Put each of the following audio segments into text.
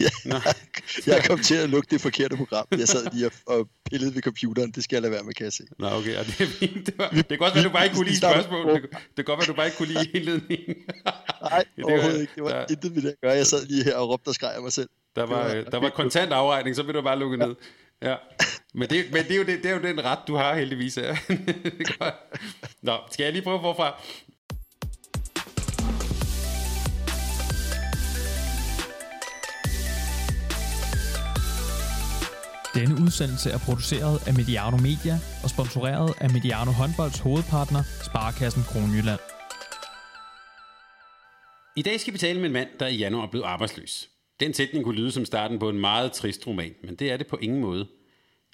ja. Jeg kom til at lukke det forkerte program. Jeg sad lige og pillede ved computeren. Det skal jeg lade være med, kan jeg se. Nå, okay. Ja, det er fint. Det, var, det kan godt være, du bare ikke kunne lide spørgsmål. Det, det kan godt være, du bare ikke kunne lide indledningen. Nej, det overhovedet ikke. Det var der, intet med det at gøre. Jeg sad lige her og råbte og skreg af mig selv. Der var, var, der var kontant afregning, så vil du bare lukke ja. ned. Ja. Men, det, men det, er jo det, det er jo den ret, du har heldigvis. Ja. Nå, skal jeg lige prøve forfra? Denne udsendelse er produceret af Mediano Media og sponsoreret af Mediano Håndbolds hovedpartner, Sparkassen Kronjylland. I dag skal vi tale med en mand, der i januar blev arbejdsløs. Den sætning kunne lyde som starten på en meget trist roman, men det er det på ingen måde.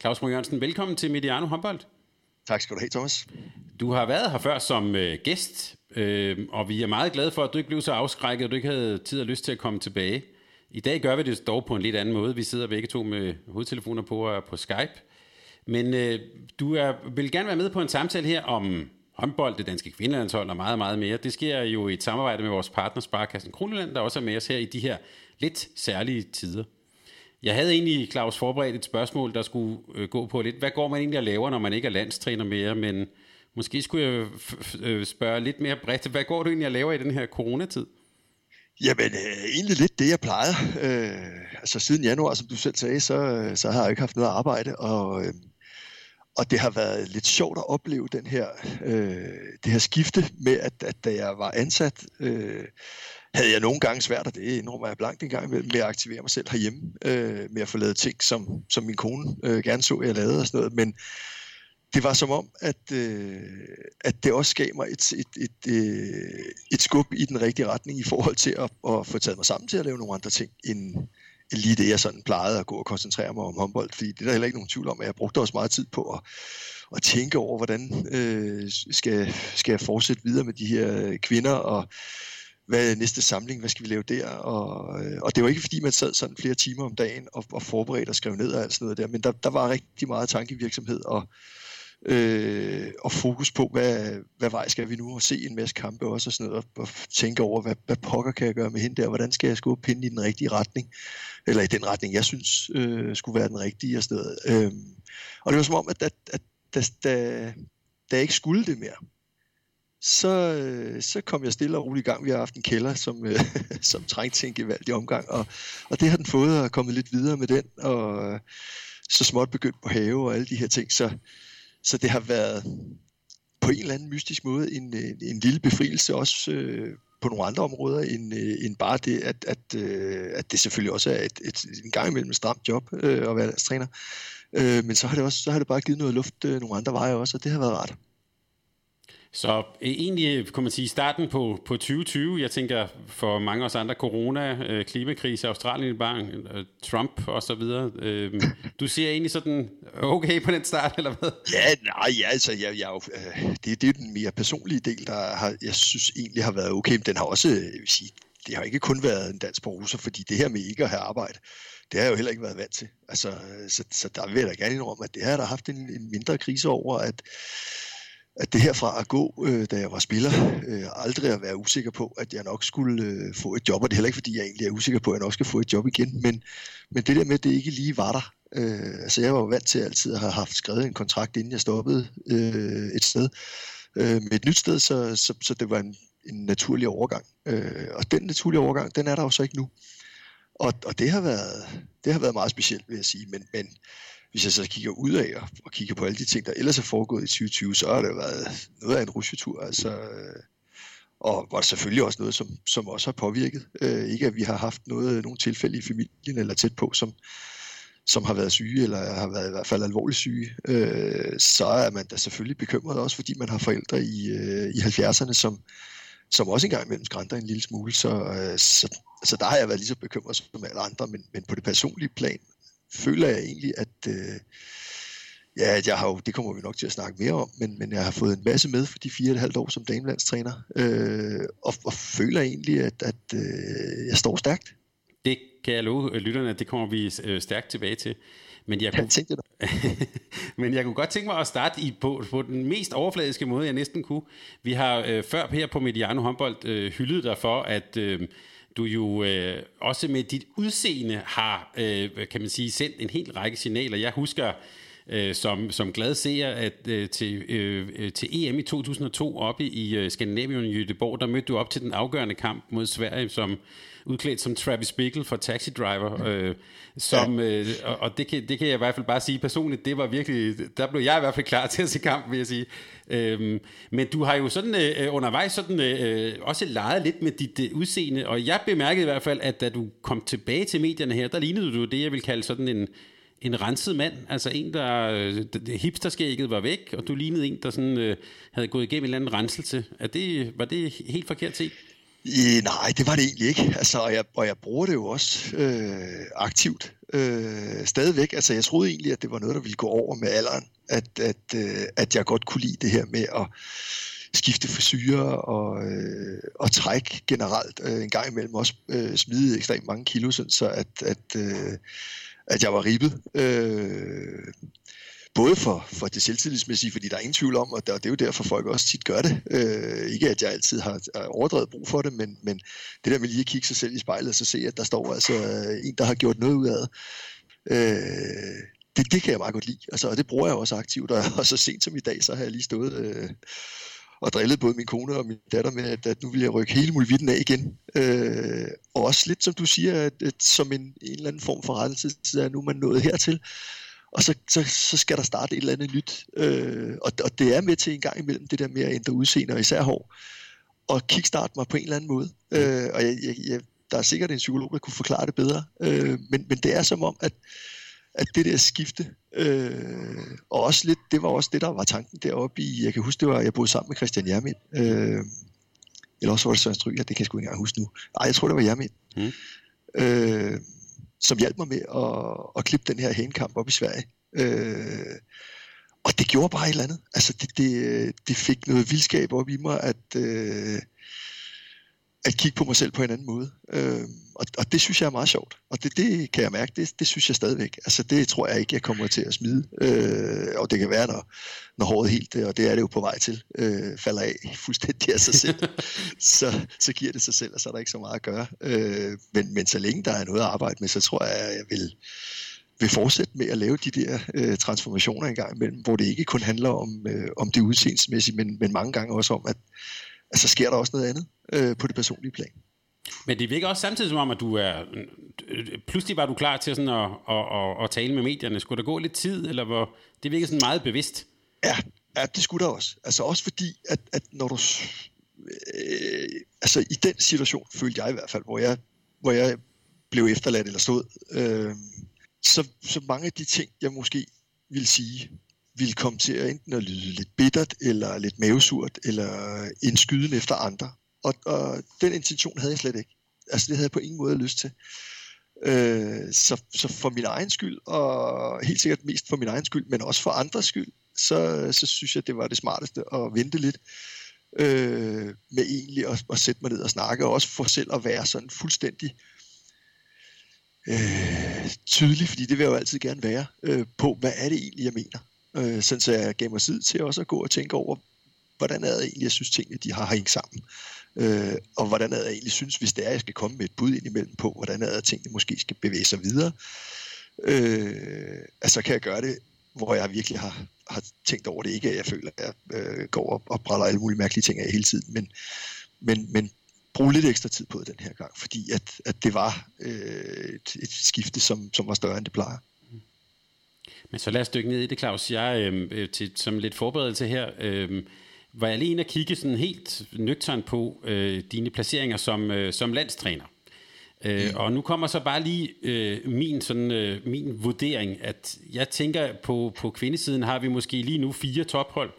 Claus Mo Jørgensen, velkommen til Mediano Håndbold. Tak skal du have, Thomas. Du har været her før som øh, gæst, øh, og vi er meget glade for, at du ikke blev så afskrækket, og du ikke havde tid og lyst til at komme tilbage. I dag gør vi det dog på en lidt anden måde. Vi sidder begge to med hovedtelefoner på og på Skype. Men øh, du er, vil gerne være med på en samtale her om håndbold, det danske kvindelandshold og meget, meget mere. Det sker jo i et samarbejde med vores partner Sparkassen Kroneland, der også er med os her i de her lidt særlige tider. Jeg havde egentlig, Claus, forberedt et spørgsmål, der skulle øh, gå på lidt. Hvad går man egentlig og laver, når man ikke er landstræner mere? Men måske skulle jeg øh, spørge lidt mere bredt. Hvad går du egentlig og laver i den her coronatid? Jamen, øh, egentlig lidt det, jeg plejer. Øh, altså siden januar, som du selv sagde, så, så har jeg ikke haft noget arbejde, og, øh, og det har været lidt sjovt at opleve den her, øh, det her skifte med, at, at da jeg var ansat, øh, havde jeg nogle gange svært, og det indrømmer jeg blankt en gang med, med at aktivere mig selv herhjemme, øh, med at få lavet ting, som, som min kone øh, gerne så, jeg lavede og sådan noget, men det var som om, at, øh, at det også gav mig et, et, et, øh, et skub i den rigtige retning i forhold til at, at få taget mig sammen til at lave nogle andre ting, end, lige det, jeg sådan plejede at gå og koncentrere mig om håndbold. Fordi det er der heller ikke nogen tvivl om, at jeg brugte også meget tid på at, at tænke over, hvordan øh, skal, skal jeg fortsætte videre med de her kvinder, og hvad er næste samling, hvad skal vi lave der? Og, øh, og det var ikke fordi, man sad sådan flere timer om dagen og, og forberedte og skrev ned og alt sådan noget der, men der, der var rigtig meget tankevirksomhed og, øh, og fokus på, hvad, hvad vej skal vi nu, og se en masse kampe også, og, sådan noget, og, og tænke over, hvad, hvad pokker kan jeg gøre med hende der, hvordan skal jeg skubbe hende i den rigtige retning, eller i den retning, jeg synes øh, skulle være den rigtige, og sådan noget. Øh, og det var som om, at, at, at da, da, da jeg ikke skulle det mere, så, øh, så kom jeg stille og roligt i gang. Vi har haft en kælder, som, øh, som trængte til en gevaldig omgang, og, og det har den fået og kommet lidt videre med den, og øh, så småt begyndt på have og alle de her ting. Så, så det har været på en eller anden mystisk måde en, en, en lille befrielse også øh, på nogle andre områder end, øh, end bare det, at, at, øh, at det selvfølgelig også er et, et, en gang imellem et stramt job øh, at være landstræner. Øh, men så har det også så har det bare givet noget luft øh, nogle andre veje også, og det har været rart. Så øh, egentlig kunne man sige starten på, på 2020, jeg tænker for mange af os andre, corona, øh, klimakrise, Australien, Bank, øh, Trump og så videre. Øh, du ser egentlig sådan okay på den start, eller hvad? Ja, nej, ja, altså, jeg, jeg, øh, det, det er den mere personlige del, der har, jeg synes egentlig har været okay, men den har også, øh, jeg vil sige, det har ikke kun været en dansk bruser, fordi det her med ikke at have arbejde, det har jeg jo heller ikke været vant til. Altså, øh, så, så der vil jeg da gerne indrømme, at det her der har haft en, en mindre krise over, at at det herfra at gå, øh, da jeg var spiller, øh, aldrig at være usikker på, at jeg nok skulle øh, få et job, og det er heller ikke, fordi jeg egentlig er usikker på, at jeg nok skal få et job igen, men, men det der med, at det ikke lige var der. Øh, altså jeg var jo vant til altid at have haft skrevet en kontrakt, inden jeg stoppede øh, et sted øh, med et nyt sted, så, så, så det var en, en naturlig overgang. Øh, og den naturlige overgang, den er der jo så ikke nu. Og, og det, har været, det har været meget specielt, vil jeg sige, men, men hvis jeg så kigger ud af og, og kigger på alle de ting, der ellers er foregået i 2020, så har det været noget af en rusjetur. Altså, øh, og var det selvfølgelig også noget, som, som også har påvirket. Øh, ikke at vi har haft noget, nogle tilfælde i familien eller tæt på, som, som har været syge, eller har været i hvert fald alvorligt syge, øh, så er man da selvfølgelig bekymret også, fordi man har forældre i, øh, i 70'erne, som, som også engang imellem skrænter en lille smule. Så, øh, så, så der har jeg været lige så bekymret som alle andre, men, men på det personlige plan, føler jeg egentlig, at øh, ja, at jeg har jo, det kommer vi nok til at snakke mere om, men, men jeg har fået en masse med for de fire og et halvt år som damelandstræner, øh, og, og føler egentlig, at, at øh, jeg står stærkt. Det kan jeg love lytterne, at det kommer vi øh, stærkt tilbage til. Men jeg, kunne, jeg men jeg kunne godt tænke mig at starte i, på, på den mest overfladiske måde, jeg næsten kunne. Vi har øh, før her på Mediano håndbold øh, hyldet dig for, at øh, du jo øh, også med dit udseende har, øh, kan man sige, sendt en hel række signaler. Jeg husker øh, som, som glad seer at, øh, til, øh, øh til EM i 2002 oppe i øh, Skandinavien i Göteborg, der mødte du op til den afgørende kamp mod Sverige som udklædt som Travis Bickle fra Taxi Driver. Øh, som, ja. øh, og og det, kan, det kan jeg i hvert fald bare sige personligt, det var virkelig, der blev jeg i hvert fald klar til at se kamp, vil jeg sige. Øhm, men du har jo sådan øh, undervejs sådan, øh, også leget lidt med dit øh, udseende, og jeg bemærkede i hvert fald, at da du kom tilbage til medierne her, der lignede du det, jeg vil kalde sådan en, en renset mand, altså en, der øh, hipsterskægget var væk, og du lignede en, der sådan, øh, havde gået igennem en eller anden renselse. Er det, var det helt forkert set? I, nej, det var det egentlig ikke. Altså, og, jeg, og jeg bruger det jo også øh, aktivt øh, stadigvæk. Altså, jeg troede egentlig, at det var noget, der ville gå over med alderen. At, at, øh, at jeg godt kunne lide det her med at skifte frisyrer og, øh, og træk generelt. Øh, en gang imellem også øh, smide ekstremt mange kilo, sådan, så at, at, øh, at jeg var ribbet. Øh, både for, for det selvtillidsmæssige, fordi der er ingen tvivl om, og det er jo derfor, folk også tit gør det. Øh, ikke at jeg altid har overdrevet brug for det, men, men det der med lige at kigge sig selv i spejlet og så se, at der står altså en, der har gjort noget ud af det. Øh, det, det kan jeg meget godt lide, altså, og det bruger jeg også aktivt, og, og så sent som i dag, så har jeg lige stået øh, og drillet både min kone og min datter med, at, at nu vil jeg rykke hele muligheden af igen. Øh, og også lidt, som du siger, at, at som en, en eller anden form for rettelse, så er nu man nået hertil og så, så, så skal der starte et eller andet nyt. Øh, og, og det er med til en gang imellem det der med at ændre udseende, og især hår, og kickstarte mig på en eller anden måde. Øh, og jeg, jeg, jeg, der er sikkert en psykolog, der kunne forklare det bedre, øh, men, men det er som om, at, at det der skifte, øh, og også lidt, det var også det, der var tanken deroppe i, jeg kan huske, det var, jeg boede sammen med Christian Jermind, øh, eller også var det Søren Stryger, det kan jeg sgu ikke engang huske nu. Nej, jeg tror, det var Jermind. Mm. Øh, som hjalp mig med at, at klippe den her hænekamp op i Sverige. Øh, og det gjorde bare et eller andet. Altså, det, det, det fik noget vildskab op i mig, at, øh, at kigge på mig selv på en anden måde. Øh, og, og det synes jeg er meget sjovt. Og det, det kan jeg mærke, det, det synes jeg stadigvæk. Altså det tror jeg ikke, jeg kommer til at smide. Øh, og det kan være, når, når håret helt, og det er det jo på vej til, øh, falder af fuldstændig af sig selv, så, så giver det sig selv, og så er der ikke så meget at gøre. Øh, men, men så længe der er noget at arbejde med, så tror jeg, jeg vil, vil fortsætte med at lave de der øh, transformationer en gang imellem, hvor det ikke kun handler om, øh, om det udseendsmæssige, men, men mange gange også om, at, at så sker der også noget andet øh, på det personlige plan. Men det virker også samtidig som om, at du er... Pludselig var du klar til sådan at, at, at, at tale med medierne. Skulle der gå lidt tid, eller hvor... Det virker sådan meget bevidst. Ja, ja det skulle der også. Altså også fordi, at, at når du... Øh, altså i den situation følte jeg i hvert fald, hvor jeg, hvor jeg blev efterladt eller stod, øh, så, så mange af de ting, jeg måske ville sige, ville komme til at enten at lyde lidt bittert, eller lidt mavesurt, eller en skyden efter andre. Og, og den intention havde jeg slet ikke. Altså det havde jeg på ingen måde lyst til. Øh, så, så for min egen skyld, og helt sikkert mest for min egen skyld, men også for andres skyld, så, så synes jeg, det var det smarteste at vente lidt øh, med egentlig at, at sætte mig ned og snakke, og også for selv at være sådan fuldstændig øh, tydelig, fordi det vil jeg jo altid gerne være, øh, på hvad er det egentlig, jeg mener. Øh, sådan så jeg gav mig tid til også at gå og tænke over, hvordan er det egentlig, jeg synes tingene, de har hængt sammen. Øh, og hvordan jeg egentlig synes, hvis det er, jeg skal komme med et bud ind imellem på, hvordan er det, tingene måske skal bevæge sig videre. Øh, altså kan jeg gøre det, hvor jeg virkelig har, har tænkt over det. Ikke at jeg føler, at jeg øh, går op og brænder alle mulige mærkelige ting af hele tiden, men, men, men bruge lidt ekstra tid på det den her gang, fordi at, at det var øh, et, et skifte, som, som var større end det plejer. Men så lad os dykke ned i det, Claus. Jeg, øh, til, som lidt forberedelse her, øh, var jeg lige inde og kigge sådan helt nøgtern på øh, dine placeringer som, øh, som landstræner. Øh, mm. Og nu kommer så bare lige øh, min, sådan, øh, min vurdering, at jeg tænker på, på kvindesiden har vi måske lige nu fire tophold.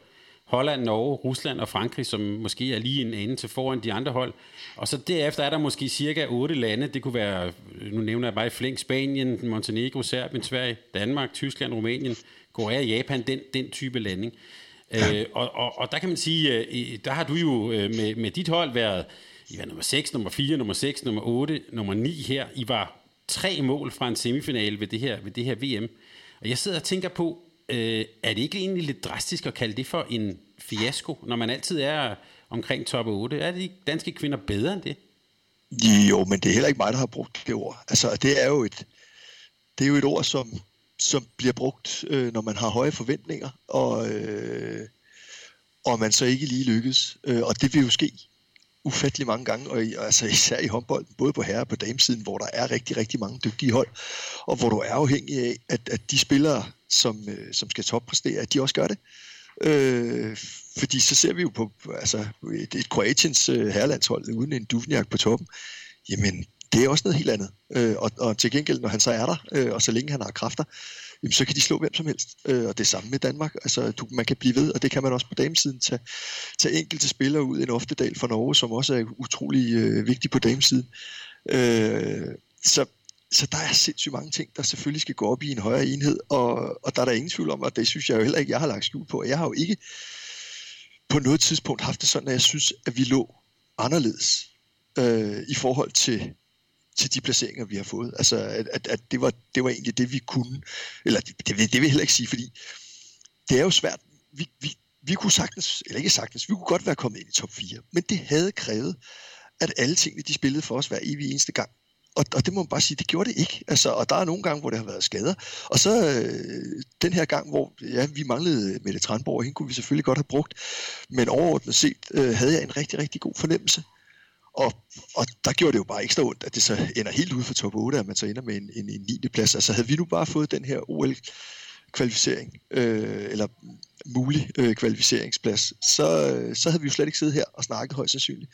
Holland, Norge, Rusland og Frankrig, som måske er lige en ende til foran de andre hold. Og så derefter er der måske cirka otte lande. Det kunne være, nu nævner jeg bare Flink, Spanien, Montenegro, Serbien, Sverige, Danmark, Tyskland, Rumænien, Korea, Japan, den, den type landing. Ja. Øh, og, og, og der kan man sige, øh, der har du jo øh, med, med dit hold været I var nummer 6, nummer 4, nummer 6, nummer 8, nummer 9 her. I var tre mål fra en semifinale ved det her, ved det her VM. Og jeg sidder og tænker på, øh, er det ikke egentlig lidt drastisk at kalde det for en fiasko, når man altid er omkring top 8? Er de danske kvinder bedre end det? Jo, men det er heller ikke mig, der har brugt det ord. Altså, det er jo et, det er jo et ord, som, som bliver brugt, øh, når man har høje forventninger, og, øh, og man så ikke lige lykkes. Øh, og det vil jo ske ufattelig mange gange, og i, altså især i håndbold, både på herre- og på damesiden, hvor der er rigtig, rigtig mange dygtige hold, og hvor du er afhængig af, at, at de spillere, som, øh, som skal toppræstere, at de også gør det. Øh, fordi så ser vi jo på altså, et, et Kroatiens øh, herrelandshold uden en Duvniak på toppen. Jamen, det er også noget helt andet. Øh, og, og til gengæld, når han så er der, øh, og så længe han har kræfter, jamen, så kan de slå hvem som helst. Øh, og det samme med Danmark. Altså, du, man kan blive ved, og det kan man også på damesiden, tage, tage enkelte spillere ud. En Oftedal fra Norge, som også er utrolig øh, vigtig på damesiden. Øh, så, så der er sindssygt mange ting, der selvfølgelig skal gå op i en højere enhed, og, og der er der ingen tvivl om, og det synes jeg jo heller ikke, jeg har lagt skjul på. Jeg har jo ikke på noget tidspunkt haft det sådan, at jeg synes, at vi lå anderledes øh, i forhold til, til de placeringer, vi har fået. Altså, at, at, at det, var, det var egentlig det, vi kunne. Eller det, det, det vil jeg heller ikke sige, fordi det er jo svært. Vi, vi, vi kunne sagtens, eller ikke sagtens, vi kunne godt være kommet ind i top 4, men det havde krævet, at alle tingene, de spillede for os hver evig eneste gang. Og, og det må man bare sige, det gjorde det ikke. Altså, og der er nogle gange, hvor det har været skader. Og så øh, den her gang, hvor ja, vi manglede Mette Tranborg, hende kunne vi selvfølgelig godt have brugt. Men overordnet set øh, havde jeg en rigtig, rigtig god fornemmelse. Og, og der gjorde det jo bare ekstra ondt, at det så ender helt ude for top 8, at man så ender med en, en, en 9. plads. Altså havde vi nu bare fået den her OL kvalificering, øh, eller mulig øh, kvalificeringsplads, så, så havde vi jo slet ikke siddet her og snakket højst sandsynligt.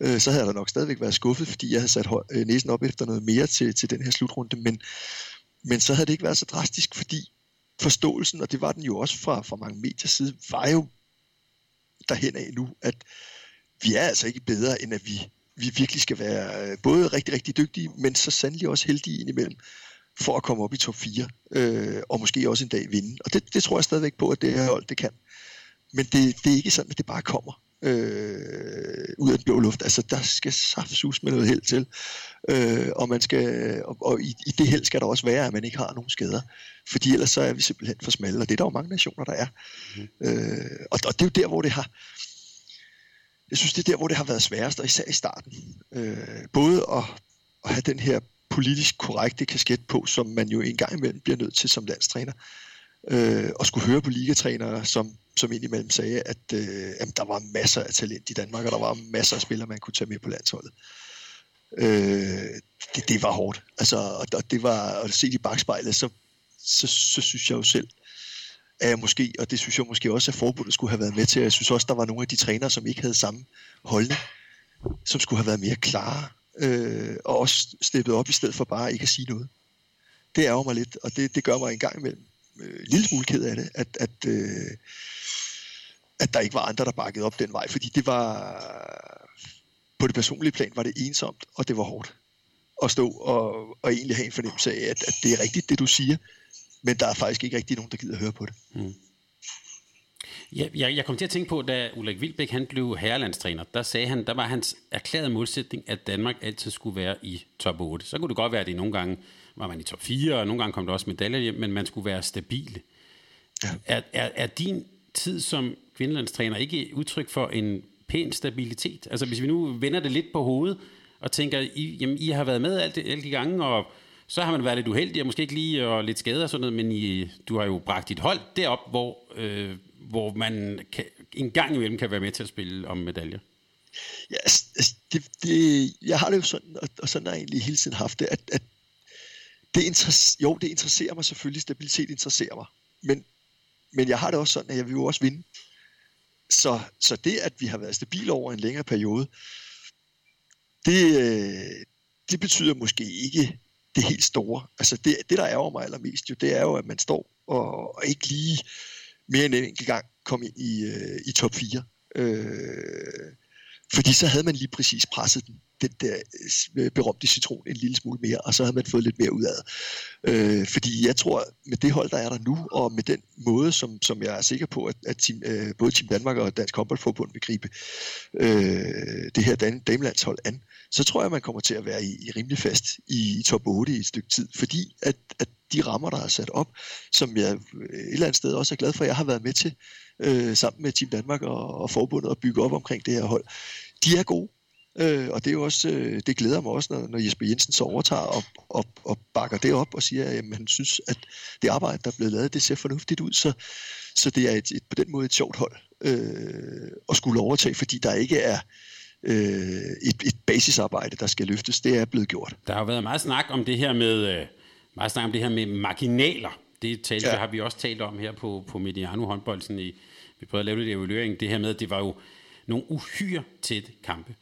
Øh, så havde jeg da nok stadigvæk været skuffet, fordi jeg havde sat høj, øh, næsen op efter noget mere til, til den her slutrunde, men, men så havde det ikke været så drastisk, fordi forståelsen, og det var den jo også fra, fra mange medier side, var jo derhen af nu, at vi er altså ikke bedre, end at vi, vi virkelig skal være øh, både rigtig, rigtig dygtige, men så sandelig også heldige indimellem, for at komme op i top 4, øh, og måske også en dag vinde. Og det, det tror jeg stadigvæk på, at det her hold, det kan. Men det, det er ikke sådan, at det bare kommer øh, ud af den blå luft. Altså, der skal saftsus med noget held til. Øh, og man skal, og, og i, i det held skal der også være, at man ikke har nogen skader. Fordi ellers så er vi simpelthen for smalle, og det er der jo mange nationer, der er. Mm. Øh, og, og det er jo der, hvor det har... Jeg synes, det er der, hvor det har været sværest, og især i starten. Øh, både at, at have den her politisk korrekte kasket på, som man jo en gang imellem bliver nødt til som landstræner. Øh, og skulle høre på ligatrænere, som som indimellem sagde, at øh, jamen, der var masser af talent i Danmark, og der var masser af spillere, man kunne tage med på landsholdet. Øh, det, det var hårdt. Altså, og, og det var at se i bagspejlet, så, så, så synes jeg jo selv, jeg måske, og det synes jeg måske også, at forbundet skulle have været med til. Jeg synes også, der var nogle af de trænere, som ikke havde samme holdning, som skulle have været mere klare, øh, og også steppet op i stedet for bare ikke at sige noget. Det ærger mig lidt, og det, det gør mig en gang imellem øh, lille smule ked af det, at, at, øh, at der ikke var andre, der bakkede op den vej, fordi det var på det personlige plan var det ensomt, og det var hårdt at stå og, og egentlig have en fornemmelse af, at, at det er rigtigt, det du siger, men der er faktisk ikke rigtig nogen, der gider at høre på det. Mm. Ja, jeg, jeg kom til at tænke på, da Ulrik Vilbæk han blev herrelandstræner, der sagde han, der var hans erklærede målsætning, at Danmark altid skulle være i top 8. Så kunne det godt være, at det nogle gange var man i top 4, og nogle gange kom der også medaljer hjem, men man skulle være stabil. Ja. Er, er, er din tid som kvindelandstræner ikke udtryk for en pæn stabilitet? Altså hvis vi nu vender det lidt på hovedet, og tænker, I, jamen, I har været med alt, alle de gange, og så har man været lidt uheldig, og måske ikke lige og lidt skadet og sådan noget, men I, du har jo bragt dit hold derop, hvor, øh, hvor man kan, en gang imellem kan være med til at spille om medaljer. Ja, altså, det, det, jeg har det jo sådan, og, og sådan har jeg egentlig hele tiden haft det, at, at det interesserer, jo, det interesserer mig selvfølgelig, stabilitet interesserer mig, men, men jeg har det også sådan, at jeg vil jo også vinde. Så, så det, at vi har været stabile over en længere periode, det, øh, det betyder måske ikke det helt store. Altså det, det der ærger mig allermest, jo, det er jo, at man står og, og ikke lige mere end en enkelt gang kom ind i, øh, i top 4. Øh, fordi så havde man lige præcis presset den den der øh, berømte citron en lille smule mere, og så havde man fået lidt mere ud af det. Øh, fordi jeg tror, med det hold, der er der nu, og med den måde, som, som jeg er sikker på, at, at team, øh, både Team Danmark og Dansk Håndboldforbund vil gribe øh, det her damelandshold an, så tror jeg, man kommer til at være i, i rimelig fast i, i top 8 i et stykke tid, fordi at, at de rammer, der er sat op, som jeg øh, et eller andet sted også er glad for, at jeg har været med til, øh, sammen med Team Danmark og, og forbundet at bygge op omkring det her hold, de er gode Øh, og det er jo også, øh, det glæder mig også, når, når Jesper Jensen så overtager og, og, og bakker det op og siger, at jamen, han synes, at det arbejde, der er blevet lavet, det ser fornuftigt ud. Så, så det er et, et, på den måde et sjovt hold øh, at skulle overtage, fordi der ikke er øh, et, et basisarbejde, der skal løftes. Det er blevet gjort. Der har været meget snak om det her med, øh, meget snak om det her med marginaler. Det, talte, ja. det har vi også talt om her på, på Mediano håndbold. i, vi prøvede at lave lidt evaluering. Det her med, at det var jo nogle uhyre tætte kampe.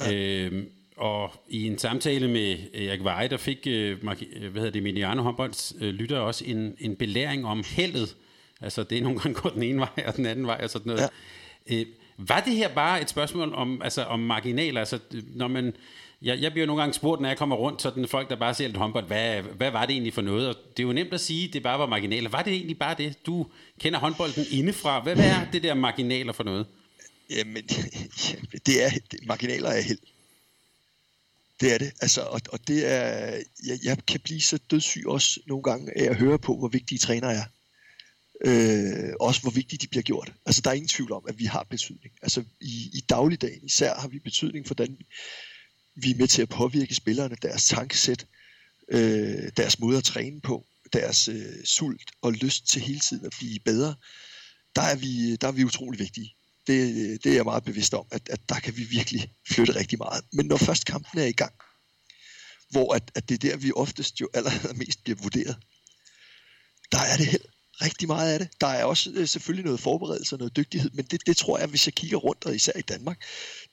Ja. Øhm, og i en samtale med Erik Veje, der fik øh, hvad hedder det, Mediano håndbolds øh, lytter også en, en belæring om heldet. Altså det er nogle gange går den ene vej og den anden vej og sådan noget. Ja. Øh, var det her bare et spørgsmål om, altså, om marginaler? Altså, når man, jeg, jeg bliver nogle gange spurgt, når jeg kommer rundt, sådan folk, der bare ser lidt håndbold, hvad, hvad var det egentlig for noget? Og det er jo nemt at sige, at det bare var marginaler. Var det egentlig bare det? Du kender håndbolden indefra. Hvad, hvad er det der marginaler for noget? Jamen, det er, det, marginaler er held. Det er det. Altså, og, og det er, jeg, jeg kan blive så dødssyg også nogle gange af at høre på, hvor vigtige træner er. Øh, også hvor vigtigt de bliver gjort. Altså der er ingen tvivl om, at vi har betydning. Altså i, i dagligdagen især har vi betydning for, hvordan vi er med til at påvirke spillerne, deres tankesæt, øh, deres måde at træne på, deres øh, sult og lyst til hele tiden at blive bedre. Der er vi, der er vi utrolig vigtige. Det, det er jeg meget bevidst om, at, at der kan vi virkelig flytte rigtig meget. Men når først kampen er i gang, hvor at, at det er der, vi oftest jo allermest bliver vurderet, der er det held rigtig meget af det. Der er også øh, selvfølgelig noget forberedelse og noget dygtighed, men det, det tror jeg, hvis jeg kigger rundt, og især i Danmark,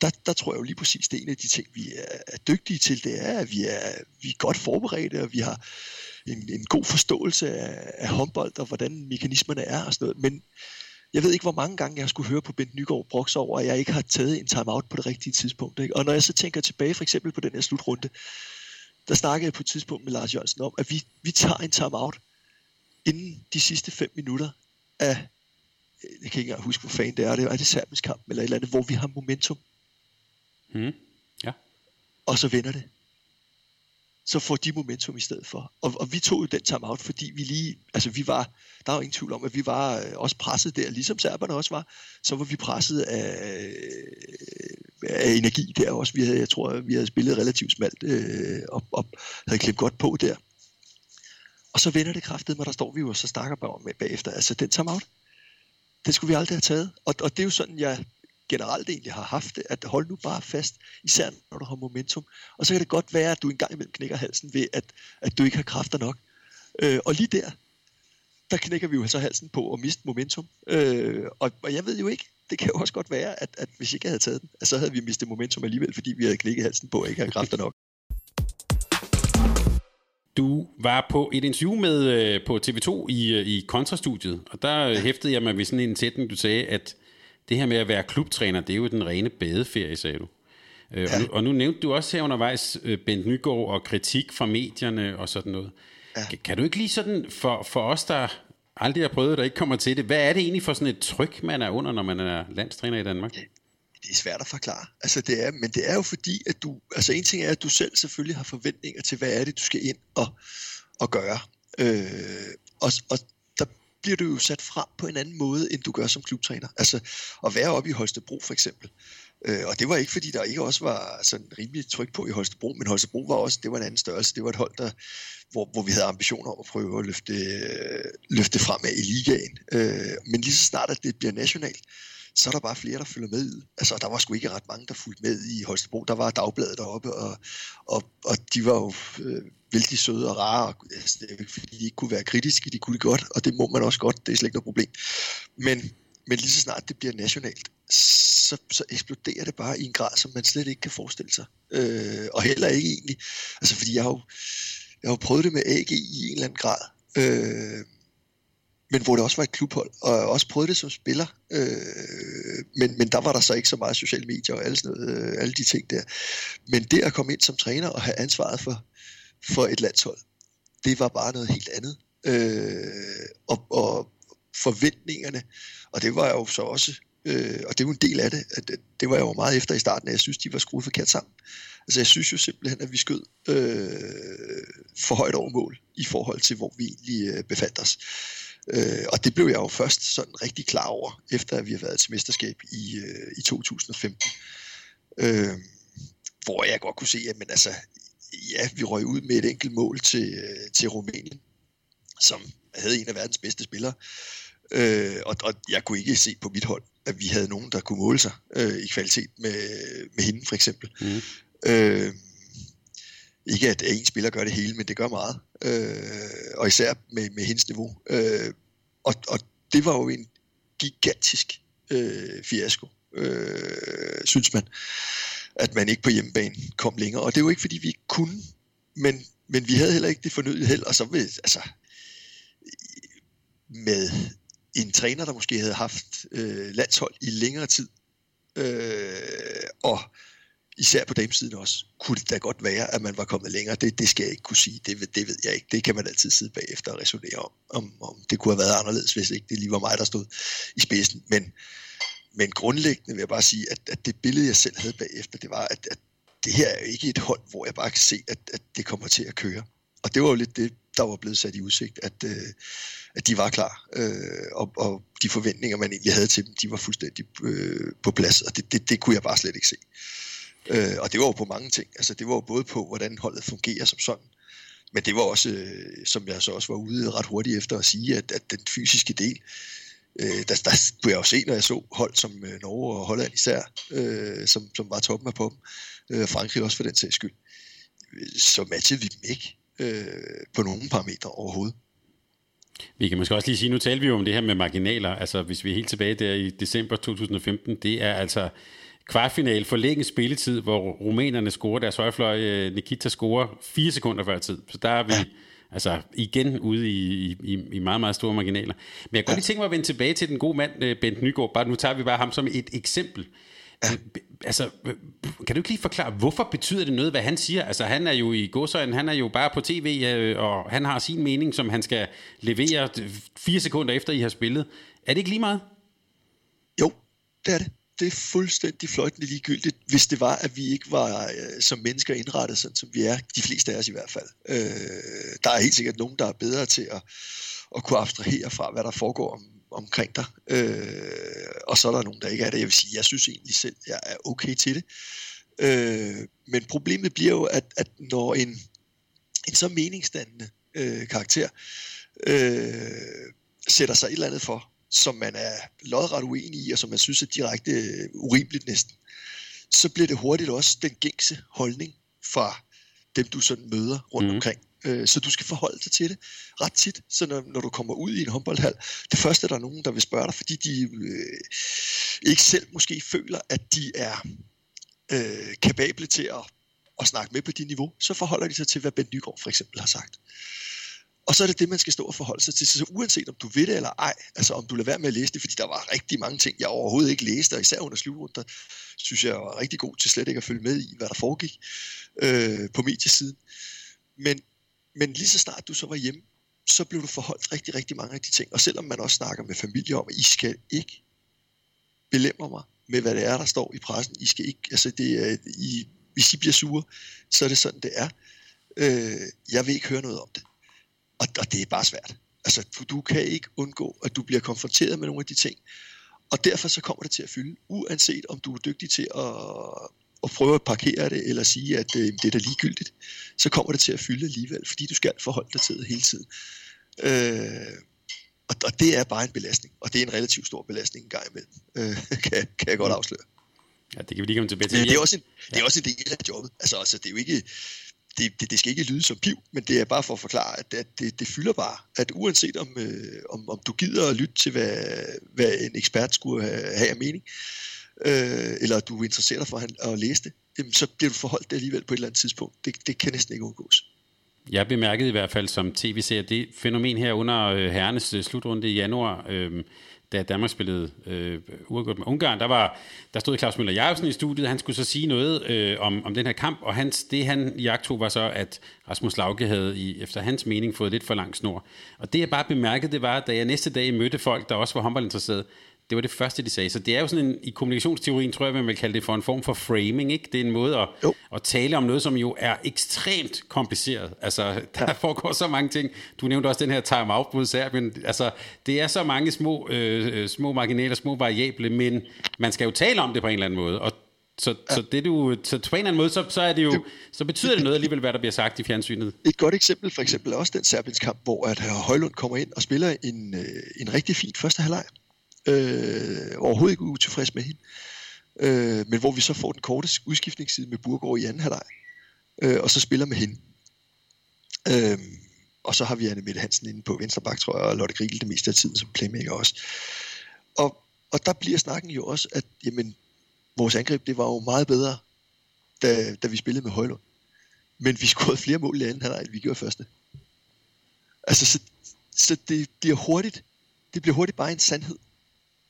der, der tror jeg jo lige præcis, det er en af de ting, vi er, er dygtige til, det er, at vi er, vi er godt forberedte, og vi har en, en god forståelse af, af håndbold, og hvordan mekanismerne er og sådan noget. Men jeg ved ikke, hvor mange gange jeg skulle høre på Bent Nygaard brokse over, at jeg ikke har taget en timeout på det rigtige tidspunkt. Ikke? Og når jeg så tænker tilbage for eksempel på den her slutrunde, der snakkede jeg på et tidspunkt med Lars Jørgensen om, at vi, vi tager en timeout, inden de sidste fem minutter af, jeg kan ikke engang huske, hvor fanden det er, det er det serbisk kamp, eller et eller andet, hvor vi har momentum. Mm. Ja. Og så vinder det. Så får de momentum i stedet for. Og, og vi tog jo den timeout, fordi vi lige, altså vi var, der er jo ingen tvivl om, at vi var øh, også presset der, ligesom serberne også var, så var vi presset af, af energi der også. Vi havde, jeg tror, vi havde spillet relativt smalt øh, og, og havde klemt godt på der. Og så vender det kraftet, mig, der står vi jo og så snakker bare med bagefter. Altså den timeout, den skulle vi aldrig have taget. Og, og det er jo sådan, jeg generelt egentlig har haft det, at hold nu bare fast, især når du har momentum. Og så kan det godt være, at du engang imellem knækker halsen ved, at, at du ikke har kræfter nok. Øh, og lige der, der knækker vi jo så halsen på at miste momentum. Øh, og, og jeg ved jo ikke, det kan jo også godt være, at, at hvis ikke jeg havde taget den, så havde vi mistet momentum alligevel, fordi vi havde knækket halsen på og ikke havde kræfter nok. Du var på et interview med øh, på TV2 i, øh, i kontrastudiet, og der ja. hæftede jeg mig ved sådan en sætning, du sagde, at det her med at være klubtræner, det er jo den rene badeferie, sagde du. Øh, ja. og, nu, og nu nævnte du også her undervejs Bent Nygaard og kritik fra medierne og sådan noget. Ja. Kan, kan du ikke lige sådan, for, for os, der aldrig har prøvet det, der ikke kommer til det, hvad er det egentlig for sådan et tryk, man er under, når man er landstræner i Danmark? Det er svært at forklare. Altså det er, men det er jo fordi, at du, altså en ting er, at du selv selvfølgelig har forventninger til, hvad er det, du skal ind og, og gøre. Øh, og, og der bliver du jo sat frem på en anden måde, end du gør som klubtræner. Altså at være oppe i Holstebro for eksempel. Øh, og det var ikke fordi, der ikke også var sådan rimelig tryk på i Holstebro, men Holstebro var også, det var en anden størrelse. Det var et hold, der, hvor, hvor vi havde ambitioner om at prøve at løfte, løfte fremad i ligaen. Øh, men lige så snart, at det bliver nationalt, så er der bare flere, der følger med. Altså, der var sgu ikke ret mange, der fulgte med i Holstebro. Der var dagbladet deroppe, og, og, og de var jo øh, vældig søde og rare. Og, altså, det er fordi de ikke kunne være kritiske, de kunne det godt, og det må man også godt, det er slet ikke noget problem. Men, men lige så snart det bliver nationalt, så, så eksploderer det bare i en grad, som man slet ikke kan forestille sig. Øh, og heller ikke egentlig. Altså, fordi jeg har jo, jeg har jo prøvet det med AG i en eller anden grad. Øh, men hvor det også var et klubhold, og jeg også prøvede det som spiller, øh, men, men der var der så ikke så meget sociale medier og alle, sådan noget, øh, alle de ting der. Men det at komme ind som træner og have ansvaret for, for et landshold, det var bare noget helt andet. Øh, og, og forventningerne, og det var jo så også, øh, og det er jo en del af det, at det var jeg jo meget efter i starten, at jeg synes, de var skruet forkert sammen. Altså jeg synes jo simpelthen, at vi skød øh, for højt over mål i forhold til, hvor vi egentlig øh, befandt os. Øh, og det blev jeg jo først sådan rigtig klar over, efter at vi har været til mesterskab i, øh, i 2015. Øh, hvor jeg godt kunne se, at men altså, ja, vi røg ud med et enkelt mål til, øh, til Rumænien, som havde en af verdens bedste spillere. Øh, og, og jeg kunne ikke se på mit hold, at vi havde nogen, der kunne måle sig øh, i kvalitet med, med hende, for eksempel. Mm. Øh, ikke at, en spiller gør det hele, men det gør meget. Øh, og især med, med hendes niveau. Øh, og, og det var jo en gigantisk øh, fiasko, øh, synes man, at man ikke på hjemmebane kom længere. Og det er jo ikke, fordi vi ikke kunne, men, men vi havde heller ikke det fornyede held, og så ved, altså, med en træner, der måske havde haft øh, landshold i længere tid, øh, og især på damesiden også, kunne det da godt være, at man var kommet længere. Det, det skal jeg ikke kunne sige. Det, det ved jeg ikke. Det kan man altid sidde bagefter og resonere om, om, om det kunne have været anderledes, hvis ikke det lige var mig, der stod i spidsen. Men, men grundlæggende vil jeg bare sige, at, at det billede, jeg selv havde bagefter, det var, at, at det her er jo ikke et hold, hvor jeg bare kan se, at, at det kommer til at køre. Og det var jo lidt det, der var blevet sat i udsigt, at, øh, at de var klar, øh, og, og de forventninger, man egentlig havde til dem, de var fuldstændig øh, på plads, og det, det, det kunne jeg bare slet ikke se. Øh, og det var jo på mange ting. Altså, det var jo både på, hvordan holdet fungerer som sådan, men det var også, øh, som jeg så også var ude ret hurtigt efter at sige, at, at den fysiske del, øh, der, der kunne jeg jo se, når jeg så hold som øh, Norge og Holland især, øh, som, som var toppen af på dem, øh, Frankrig også for den sags skyld, så matchede vi dem ikke øh, på nogen parametre overhovedet. Vi kan måske også lige sige, nu taler vi jo om det her med marginaler, altså hvis vi er helt tilbage der i december 2015, det er altså kvartfinal for længe spilletid, hvor rumænerne scorer deres højfløj, øh, Nikita scorer fire sekunder før tid. Så der er vi ja. altså igen ude i, i, i meget, meget store marginaler. Men jeg kan godt lige tænke mig at vende tilbage til den gode mand, øh, Bent Nygaard. Bare, nu tager vi bare ham som et eksempel. Ja. Altså, kan du ikke lige forklare, hvorfor betyder det noget, hvad han siger? Altså, han er jo i godsøjen, han er jo bare på tv, øh, og han har sin mening, som han skal levere fire sekunder efter, I har spillet. Er det ikke lige meget? Jo, det er det det er fuldstændig fløjtende ligegyldigt, hvis det var, at vi ikke var øh, som mennesker indrettet, sådan som vi er, de fleste af os i hvert fald. Øh, der er helt sikkert nogen, der er bedre til at, at kunne abstrahere fra, hvad der foregår om, omkring dig. Øh, og så er der nogen, der ikke er det. Jeg vil sige, jeg synes egentlig selv, jeg er okay til det. Øh, men problemet bliver jo, at, at når en, en så meningsdannende øh, karakter øh, sætter sig et eller andet for, som man er lodret uenig i, og som man synes er direkte øh, urimeligt næsten, så bliver det hurtigt også den gængse holdning fra dem, du sådan møder rundt mm. omkring. Øh, så du skal forholde dig til det ret tit. Så når, når du kommer ud i en håndboldhal, det første der er nogen, der vil spørge dig, fordi de øh, ikke selv måske føler, at de er øh, kapable til at, at snakke med på dit niveau, så forholder de sig til, hvad Ben Nygaard for eksempel har sagt. Og så er det det, man skal stå og forholde sig til. Så uanset om du ved det eller ej, altså om du lader være med at læse det, fordi der var rigtig mange ting, jeg overhovedet ikke læste, og især under slutrunden, synes jeg var rigtig god til slet ikke at følge med i, hvad der foregik øh, på mediesiden. Men, men lige så snart du så var hjemme, så blev du forholdt rigtig, rigtig mange af de ting. Og selvom man også snakker med familie om, at I skal ikke belemre mig med, hvad det er, der står i pressen. I skal ikke, altså det er, I, hvis I bliver sure, så er det sådan, det er. Øh, jeg vil ikke høre noget om det. Og, og det er bare svært. Altså, du, du kan ikke undgå, at du bliver konfronteret med nogle af de ting. Og derfor så kommer det til at fylde, uanset om du er dygtig til at, at prøve at parkere det, eller sige, at øh, det er da ligegyldigt, så kommer det til at fylde alligevel, fordi du skal forholde dig til det hele tiden. Øh, og, og det er bare en belastning, og det er en relativt stor belastning en gang imellem, øh, kan, kan jeg godt afsløre. Ja, det kan vi lige komme tilbage til. Men det er også en, det er også en del af jobbet. Altså, altså det er jo ikke, det, det, det skal ikke lyde som piv, men det er bare for at forklare, at, at det, det fylder bare. At uanset om, øh, om, om du gider at lytte til, hvad, hvad en ekspert skulle have, have af mening, øh, eller du er interesseret dig for at, at læse det, jamen, så bliver du forholdt det alligevel på et eller andet tidspunkt. Det, det kan næsten ikke undgås. Jeg bemærkede i hvert fald som tv-serie det fænomen her under øh, herrenes øh, slutrunde i januar, øh, da Danmark spillede øh, uafgjort med Ungarn, der, var, der stod Claus Møller Jacobsen i studiet, han skulle så sige noget øh, om, om den her kamp, og hans, det han jagtog var så, at Rasmus Lauke havde i, efter hans mening fået lidt for lang snor. Og det jeg bare bemærkede, det var, da jeg næste dag mødte folk, der også var håndboldinteresserede, det var det første, de sagde. Så det er jo sådan en, i kommunikationsteorien, tror jeg, man vil kalde det for en form for framing, ikke? Det er en måde at, at tale om noget, som jo er ekstremt kompliceret. Altså, der ja. foregår så mange ting. Du nævnte også den her time-out mod Serbien. Altså, det er så mange små, øh, små marginaler, små variable, men man skal jo tale om det på en eller anden måde. Og Så, ja. så, det du, så på en eller anden måde, så, så, er det jo, så betyder det noget alligevel, hvad der bliver sagt i fjernsynet. Et godt eksempel for eksempel er også den Serbiens kamp, hvor at Højlund kommer ind og spiller en, øh, en rigtig fin første halvleg. Øh, overhovedet ikke utilfreds med hende. Øh, men hvor vi så får den korte udskiftningsside med Burgård i anden halvleg. Øh, og så spiller med hende. Øh, og så har vi Anne Mette Hansen inde på venstre bak, tror jeg, og Lotte Grigel det meste af tiden som playmaker også. Og, og der bliver snakken jo også, at jamen, vores angreb, det var jo meget bedre, da, da vi spillede med Højlund. Men vi scorede flere mål i anden halvleg, end vi gjorde første. Altså, så, så det bliver hurtigt, det bliver hurtigt bare en sandhed,